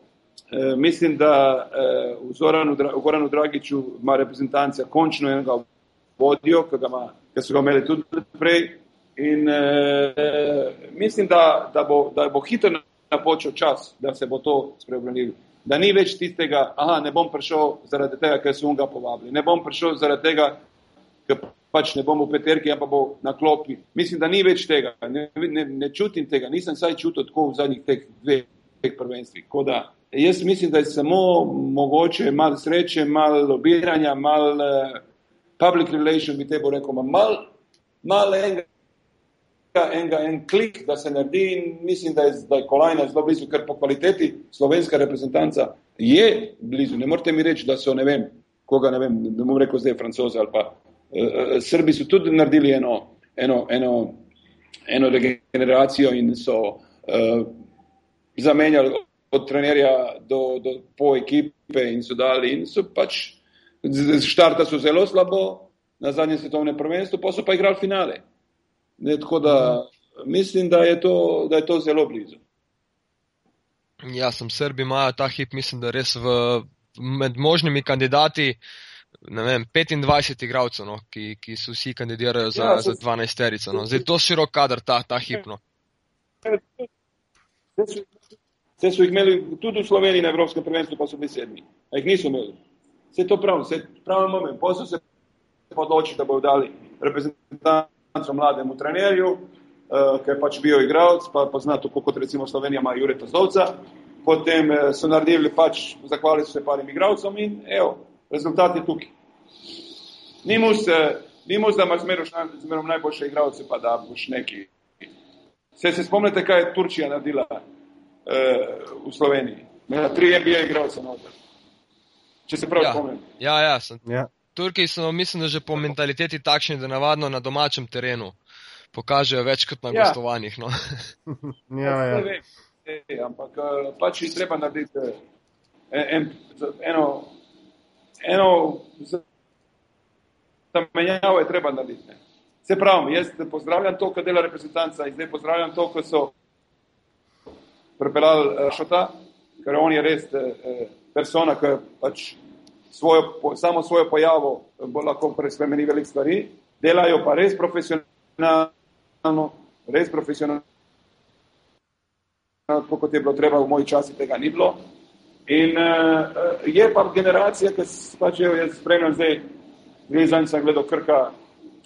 E, mislim, da e, v Zoranu, v Goranu Dragiču ima reprezentancija končno enega vodjo, ki, ga ima, ki so ga imeli tudi prej. In mislim, da, da, bo, da bo hitro napočil čas, da se bo to spremenilo. Da ni več tistega, aha, ne bom prišel zaradi tega, ker so ga povabili. Ne bom prišel zaradi tega, ker pač ne bom v peterki, ampak bo na klopi. Mislim, da ni več tega. Ne, ne, ne čutim tega. Nisem saj čutil tako v zadnjih teh dveh prvenstvih. Jaz mislim, da je samo mogoče malo sreče, malo lobiranja, malo uh, public relation, bi te bo rekel, malo mal enega, enega, en klik, da se naredi in mislim, da je, da je kolajna zelo blizu, ker po kvaliteti slovenska reprezentanca je blizu. Ne morete mi reči, da so, ne vem, koga ne vem, ne bom rekel zdaj francoze ali pa uh, Srbi so tudi naredili eno, eno, eno, eno regeneracijo in so uh, zamenjali od trenerja do, do po ekipe in so dali in so pač štarta so zelo slabo na zadnjem svetovnem prvenstvu, pa so pa igrali finale. Ne, tako da mislim, da je, to, da je to zelo blizu. Ja, sem Srbi, imajo ta hip, mislim, da res v, med možnimi kandidati, vem, 25 igralcev, no, ki, ki so vsi kandidirajo za, ja, za 12 terico. No. Zdaj to širok kader, ta, ta hip. No. Vse so jih imeli tudi v Sloveniji na Evropskem prvenstvu, pa so bili sedmi. A jih niso imeli. Vse to pravi, vse pravi moment. So se odločili, da bodo dali reprezentanco mlademu trenerju, uh, ki je pač bil igralec, pa, pa zna tako kot recimo Slovenija ima Jureta Zdovca. Potem uh, so naredili pač, zahvalili so se parim igralcem in evo, rezultat je tukaj. Ni mus, ni mus da imaš zmerom najboljše igralce, pa da boš neki. Se se spomnite, kaj je Turčija naredila? uh, v Sloveniji. Imela tri NBA igralce noter. Če se prav ja. spomnim. Ja, ja, sem. Ja. Turki so, mislim, da že po mentaliteti takšni, da navadno na domačem terenu pokažejo več kot na ja. gostovanjih. No. ja, ja. Vem, ej, ampak uh, pač jih treba narediti uh, en, eno, eno zamenjavo je treba narediti. Ne. Se pravi, jaz pozdravljam to, kar dela reprezentanca in zdaj pozdravljam to, kar so pripeljali uh, Šota, ker on je res uh, persona, ki pač svojo, samo svojo pojavo bo lahko spremeni veliko stvari, delajo pa res profesionalno, res profesionalno, kot je bilo treba v moji časi, tega ni bilo. In uh, je pa generacija, ki pač jo jaz spremljam zdaj, gre za njim, sem gledal Krka,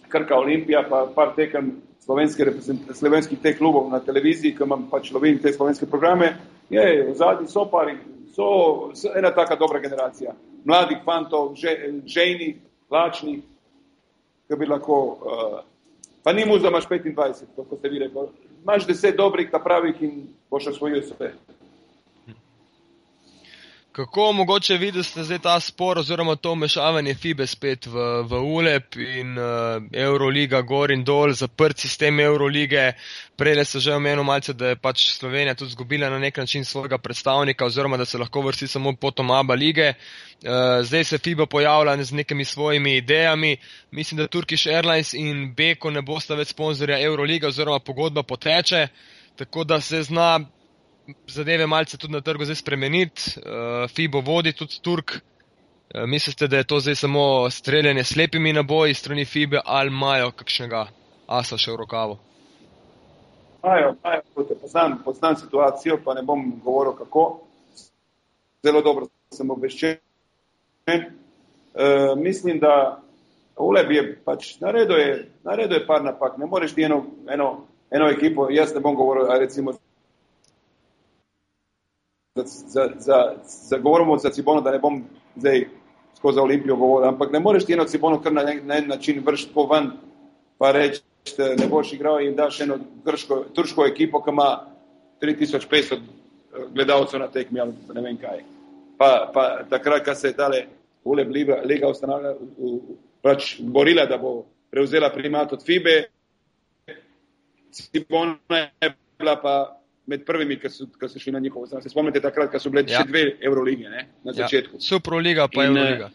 Krka Olimpija, pa par tekem slovenskih teh klubov na televiziji, ki imam pač lovim te slovenske programe, je, v zadnji so pari, so, so ena taka dobra generacija. Mladih fantov, žejnih, lačnih, ki bi lahko, uh, pa ni mu, da imaš 25, kot ste vi rekli, imaš deset dobrih, ta pravih in boš osvojil vse. Kako mogoče vidite zdaj ta spor oziroma to mešavanje FIBE spet v, v ULEP in uh, Euroliga gor in dol, zaprt sistem Eurolige. Prej se že omenil malce, da je pač Slovenija tudi zgubila na nek način svojega predstavnika oziroma da se lahko vrsti samo potom ABA lige. Uh, zdaj se FIBA pojavlja z nekimi svojimi idejami. Mislim, da Turkish Airlines in Beko ne bosta več sponzorja Euroliga oziroma pogodba poteče. Tako da se zna zadeve malce tudi na trgu zdaj spremeniti. Uh, FIBO vodi tudi Turk. Uh, mislite, da je to zdaj samo streljanje slepimi naboji strani FIBE ali imajo kakšnega asa še v rokavu? Imajo, imajo, poznam, poznam situacijo, pa ne bom govoril kako. Zelo dobro sem obveščen. Uh, mislim, da Uleb je pač naredil je, naredil je par napak. Ne moreš ti eno, eno, eno ekipo, jaz ne bom govoril, recimo za, za, za govorimo za Cibono, da ne bom zdaj skozi Olimpijo govoril, ampak ne moreš ti eno Cibono kar na en, način vršiti po ven, pa reči, da ne boš igral in daš eno grško, turško ekipo, ki ima 3500 gledalcev na tekmi ali ne vem kaj. Pa, pa takrat, ko se je tale ule Liga, ustanavlja, pač borila, da bo prevzela primat od FIBE. Cibona je bila pa med prvimi, ki so, ki so šli na njihovo stran. Se spomnite takrat, ko so bile ja. še dve Eurolige ne, na ja. začetku. Ja. Superliga pa je Euroliga.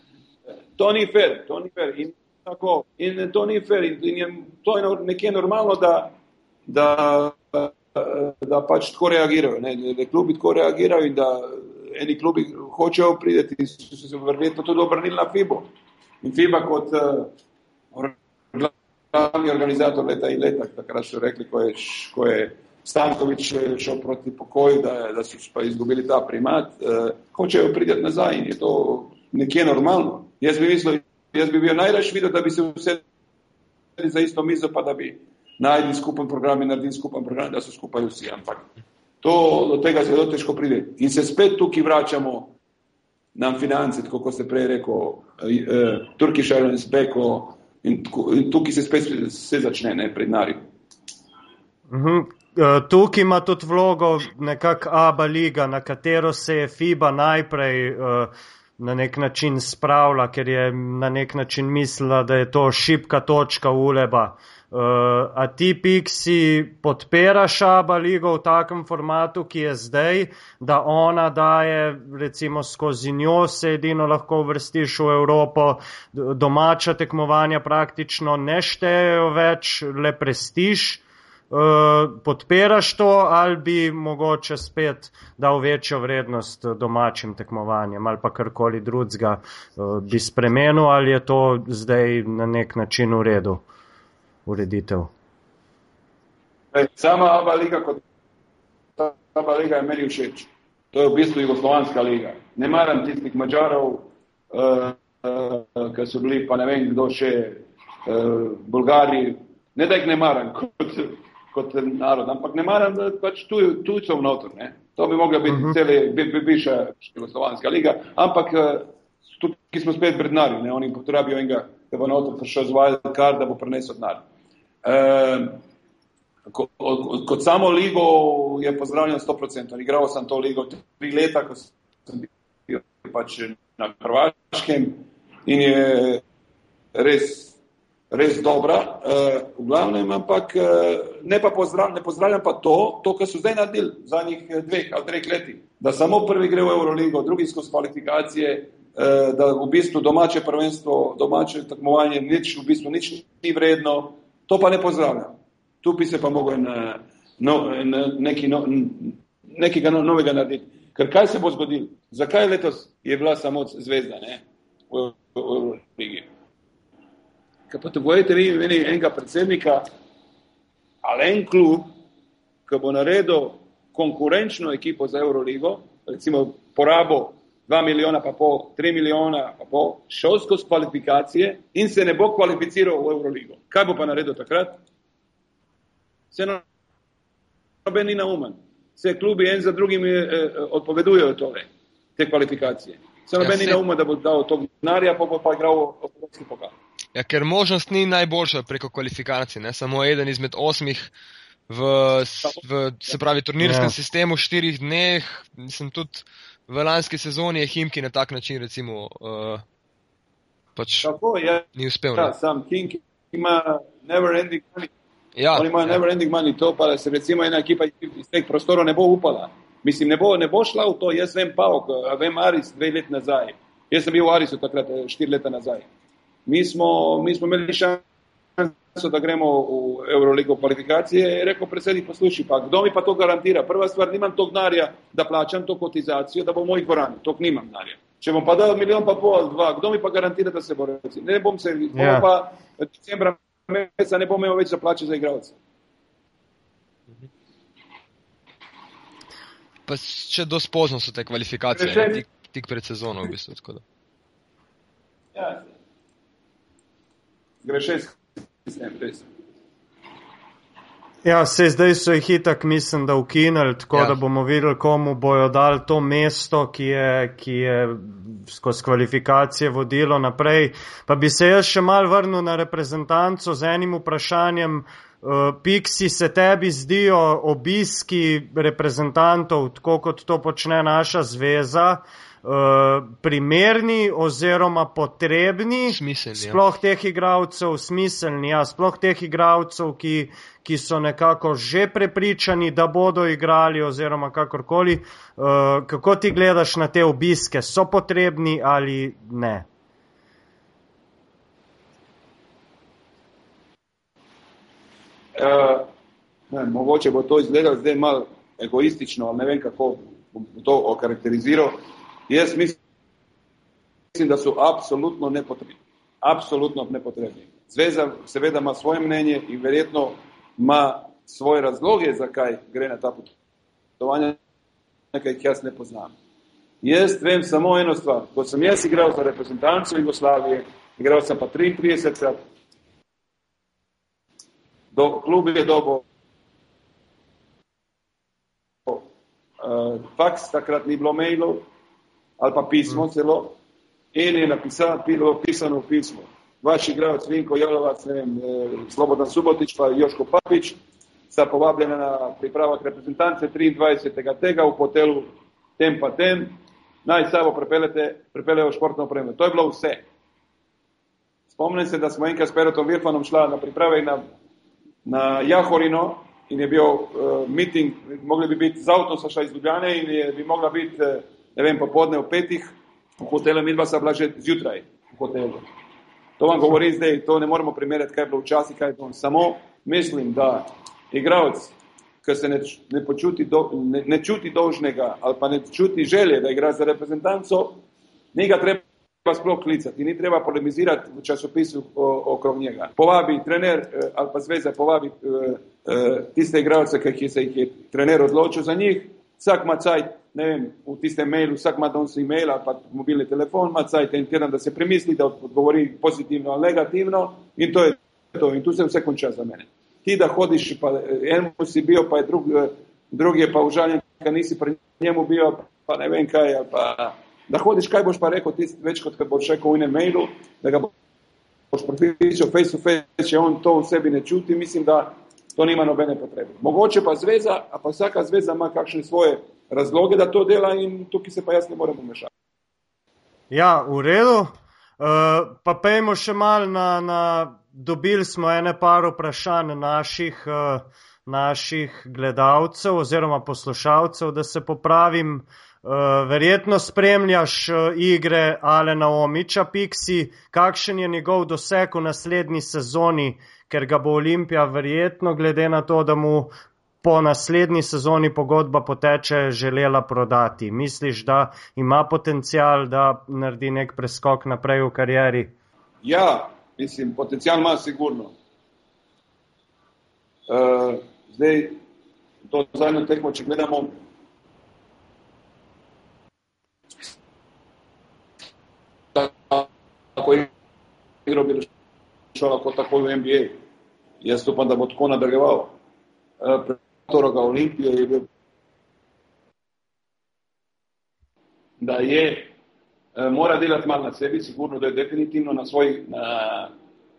To ni fair, to ni fair. In, tako, in to ni fair. In, in je, to je nekje normalno, da, da, da pač tako reagirajo. Ne, da klubi tako reagirajo in da eni klubi hočejo prideti in so se verjetno tudi obrnili na FIBO. In FIBA kot uh, glavni organizator leta in leta, takrat so rekli, ko je, ko je Stankovič šel proti pokoju, da, da so pa izgubili ta primat, uh, hočejo priti nazaj in je to nekje normalno. Jaz bi, mislil, jaz bi bil najraš videl, da bi se vsedli za isto mizo, pa da bi najdli skupen program in naredili skupen program, da so skupaj vsi. Ampak to, do tega zelo težko pride. In se spet tukaj vračamo na finance, tako kot ste prej rekel, uh, Turkish Airlines, Beko in, in tukaj se spet vse začne, ne pred nari. Uh mhm. -huh. Eh, tukaj ima tudi vlogo nekakšna ABA liga, na katero se je FIBA najprej uh, na nek način spravila, ker je na nek način mislila, da je to šipka točka uleba. Uh, a ti piksi podpiraš ABA ligo v takem formatu, ki je zdaj, da ona daje, recimo skozi njo se edino lahko vrstiš v Evropo, domača tekmovanja praktično ne štejejo več, le prestiž. Eh, podpiraš to ali bi mogoče spet dal večjo vrednost domačim tekmovanjem ali pa karkoli drugega uh, bi spremenil ali je to zdaj na nek način v redu ureditev? Sama Aba Liga kot Aba Liga je meni všeč. To je v bistvu Jugoslovanska liga. Ne maram tistih Mačarov, uh, uh, ki so bili, pa ne vem kdo še, uh, Bolgari. Ne da jih ne maram, kot kot narod, ampak ne maram pač tuj, tujcev noter. Ne. To bi mogla biti uh mhm. -huh. cele, bi, bi, bivša Jugoslovanska liga, ampak eh, tukaj smo spet prednari, ne. oni potrebujejo enega, da bo noter prišel z wildcard, da bo prenesel denar. E, kot, kot samo ligo je pozdravljen 100%. Igral sem to ligo tri leta, ko sem bil pač na Hrvaškem in je res res dobra, uh, v glavnem, ampak uh, ne, pa pozdrav, ne pozdravljam pa to, to, kar so zdaj naredili v zadnjih eh, dveh ali treh letih, da samo prvi gre v Euroligo, drugi skozi kvalifikacije, uh, da v bistvu domače prvenstvo, domače tekmovanje, nič, v bistvu nič ni vredno, to pa ne pozdravljam. Tu bi se pa mogel na, no, na neki no, nekega no, novega narediti. Ker kaj se bo zgodilo? Zakaj letos je bila samo zvezda ne, v Euroligi? Kaj potrebujete vi imeli enega predsednika ali en klub, ki bo naredil konkurenčno ekipo za Euroligo, recimo porabo 2 milijona, pa pol, 3 milijona, pa pol, šel skozi kvalifikacije in se ne bo kvalificiral v Euroligo. Kaj bo pa naredil takrat? Se noben ni naumen. Se klubi en za drugim eh, eh, odpovedujejo tole, te kvalifikacije. Se noben ja, ni naumen, da bo dal to denarja, pa bo pa igral v Evropski pokal. Ja, ker možnost ni najboljša preko kvalifikacij. Ne? Samo eden izmed osmih v, v se pravi, turnirskem ja. sistemu v štirih dneh. Mislim, tudi v lanski sezoni je Himki na tak način, recimo, uh, pač Tako, ja. ni uspel. Ja, sam Himki ima never ending money. Ja, Oni imajo ja. never ending money, to pa se recimo ena ekipa iz teh prostorov ne bo upala. Mislim, ne bo, ne bo šla v to, jaz vem Pavok, vem Aris dve let nazaj. Jaz sem bil v Arisu takrat, štiri leta nazaj mi smo, mi smo imeli šanso, da gremo v Euroligo kvalifikacije. Je rekel predsednik, poslušaj, pa kdo mi pa to garantira? Prva stvar, nimam tog denarja, da plačam to kotizacijo, da bo v mojih dvorani. Tog nimam denarja. Če bom pa dal milijon pa pol, dva, kdo mi pa garantira, da se bo rekel? Ne bom se, yeah. Ja. pa decembra meseca ne bom imel več za plače za igralce. Pa če do spozno so te kvalifikacije, tik, tik pred sezono v bistvu. Ja, greš s tem, res. Ja, se zdaj so jih itak, mislim, da ukinili, tako ja. da bomo videli, komu bojo dali to mesto, ki je, ki je skozi kvalifikacije vodilo naprej. Pa bi se jaz še mal vrnil na reprezentanco z enim vprašanjem. Uh, Piksi se tebi zdijo obiski reprezentantov, tako kot to počne naša zveza, uh, primerni oziroma potrebni, Smiselni, ja. sploh teh igralcev, smiselni, ja, sploh teh igralcev, ki, ki so nekako že prepričani, da bodo igrali oziroma kakorkoli. Uh, kako ti gledaš na te obiske, so potrebni ali ne? Ne, mogoče bo to izgledalo zdaj malo egoistično, ne vem, kako bom to okarakteriziral. Jaz mislim, da so apsolutno nepotrebni. Apsolutno nepotrebni. Zveza seveda ima svoje mnenje in verjetno ima svoje razloge, zakaj gre na ta potovanja, nekaj jih jaz ne poznam. Jaz vem samo eno stvar. Ko sem jaz igral za reprezentanco Jugoslavije, igral sem pa 33 krat, do klub je dobo uh, faks, takrat ni bilo mailov ali pa pismo mm. celo in je napisano, bilo pisano pismo. Vaš igralec Vinko Jolovac, ne vem, eh, Slobodan Subotič pa Joško Papič sta povabljena na pripravah reprezentance 23. tega v hotelu tem pa tem, naj sabo prepeljejo športno opremo. To je bilo vse. Spomnim se, da smo enkrat s Perotom Virfanom šla na priprave na, na Jahorino in je bil uh, meeting, mogli bi biti z avtom, so šla iz Ljubljane in je, bi mogla biti, uh, ne vem, popodne v petih v hotelu, midva sta bila že zjutraj v hotelu. To vam govorim zdaj, to ne moremo primerjati, kaj je bilo včasih, kaj je bilo. Samo mislim, da igralec, ki se ne, ne, počuti do, ne, ne čuti dolžnega ali pa ne čuti želje, da igra za reprezentanco, ni ga treba sploh klicati, ni treba polemizirati v časopisu okrog njega. Povabi trener eh, ali pa zveza, povabi eh, eh, tiste igralce, ki se jih je trener odločil za njih, vsak ima cajt, ne vem, v tistem mailu, vsak ima danes e-mail ali pa mobilni telefon, ima cajt en teden, da se premisli, da odgovori pozitivno ali negativno in to je to. In tu se vse konča za mene. Ti, da hodiš, pa enemu si bil, pa je drug, drugi je pa užaljen, ker nisi pri njemu bil, pa ne vem kaj, pa da hodiš, kaj boš pa rekel, ti več kot kaj boš rekel v enem mailu, da ga boš pripričal face to face, če on to v sebi ne čuti, mislim, da to nima nobene potrebe. Mogoče pa zveza, a pa vsaka zveza ima kakšne svoje razloge, da to dela in tukaj se pa jaz ne morem umešati. Ja, v redu. Uh, pa pejmo še mal na, na dobili smo ene par vprašanj naših, uh, naših gledalcev oziroma poslušalcev, da se popravim. Uh, verjetno spremljaš uh, igre Alena Omiča, Pixi, kakšen je njegov doseg v naslednji sezoni, ker ga bo Olimpija verjetno, glede na to, da mu po naslednji sezoni pogodba poteče, želela prodati. Misliš, da ima potencial, da naredi nek preskok naprej v karieri? Ja, mislim, potencial ima sigurno. Uh, zdaj, to zadnjo tekmo, če gledamo, tako je igro bi šel kot tako v NBA. Jaz upam, da bo tako nadaljeval. Uh, Toroga Olimpije je bil, da je, mora delati malo na sebi, sigurno, da je definitivno na svoji, na,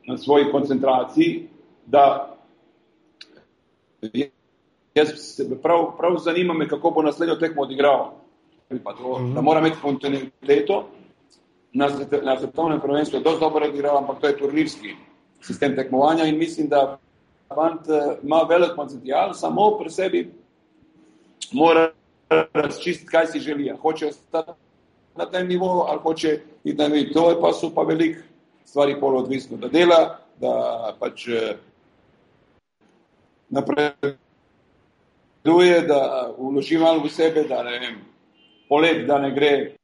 na svoji koncentraciji, da jaz se prav, prav zanima me, kako bo naslednjo tekmo odigral. To, da mora imeti kontinuiteto, na, na svetovnem prvenstvu dosti dobro odigral, ampak to je turnirski sistem tekmovanja in mislim, da fant uh, ima velik potencial, samo pri sebi mora razčistiti, kaj si želi. Hoče ostati na tem nivoju ali hoče iti na nivo. To je pa so pa velik stvari pol odvisno, da dela, da pač uh, napreduje, da vloži malo v sebe, da ne vem, poleg, da ne gre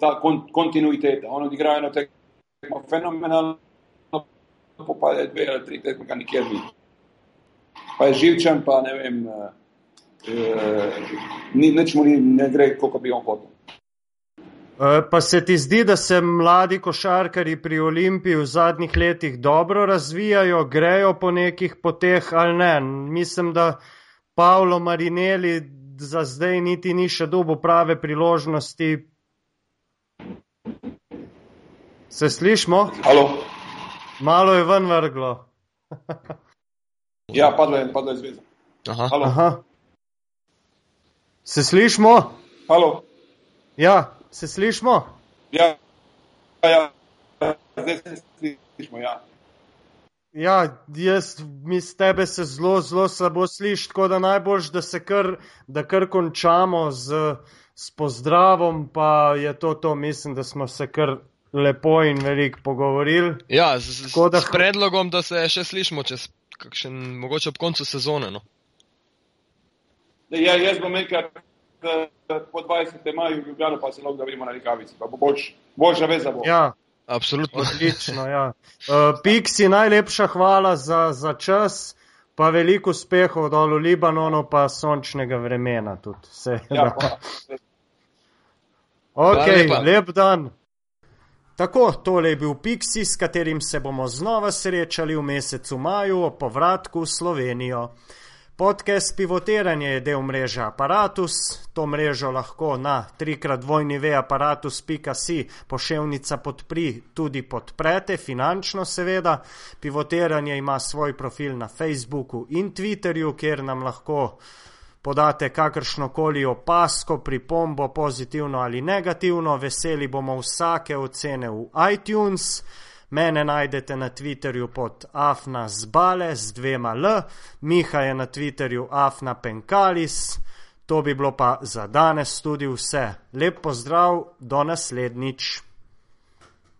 ta kon, kontinuiteta. On odigra eno tekmo fenomenalno popade dve ali tri tekme, ga nikjer ni. Pa je živčen, pa ne vem, eh, eh, ni, nič mu ni, ne gre, koliko bi on hotel. Eh, pa se ti zdi, da se mladi košarkari pri Olimpiji v zadnjih letih dobro razvijajo, grejo po nekih poteh ali ne? Mislim, da Pavlo Marinelli za zdaj niti ni še dobo prave priložnosti. Se slišmo? Halo? Malo je ven vrglo. ja, padlo je, padlo je zveza. Aha. Aha. Se slišmo? Halo. Ja. se slišmo? Ja, ja, zdaj se slišmo, ja. Ja, jaz mislim, tebe se zelo, zelo slabo sliši, tako da najboljš, da se kar, da kar končamo z, z pozdravom, pa je to to, mislim, da smo se kar lepo in veliko pogovorili. Ja, z, z, da- s predlogom, da se še slišimo čez kakšen, mogoče ob koncu sezone. No. ja jaz bom enkrat eh, po 20. maju v Ljubljano, pa se lahko da vidimo na rekavici, pa bo boljš, boljša veza bo. Ja, Absolutno. odlično. Ja. Uh, Piksi, najlepša hvala za, za čas, pa veliko uspehov dol v Libanonu, pa sončnega vremena tudi. Seveda. Ja, pa, Ok, Hvala lepa. lep dan. Tako, tole je bil Pixi, s katerim se bomo znova srečali v mesecu maju o povratku v Slovenijo. Podcast Pivotiranje je del mreže Apparatus. To mrežo lahko na trikrat dvojni veaparatus.si poševnica podpri tudi podprete, finančno seveda. Pivotiranje ima svoj profil na Facebooku in Twitterju, kjer nam lahko podate kakršno koli opasko, pripombo, pozitivno ali negativno, veseli bomo vsake ocene v iTunes. Mene najdete na Twitterju pod Afna Zbale z dvema L, Miha je na Twitterju Afna Penkalis. To bi bilo pa za danes tudi vse. Lep pozdrav, do naslednjič.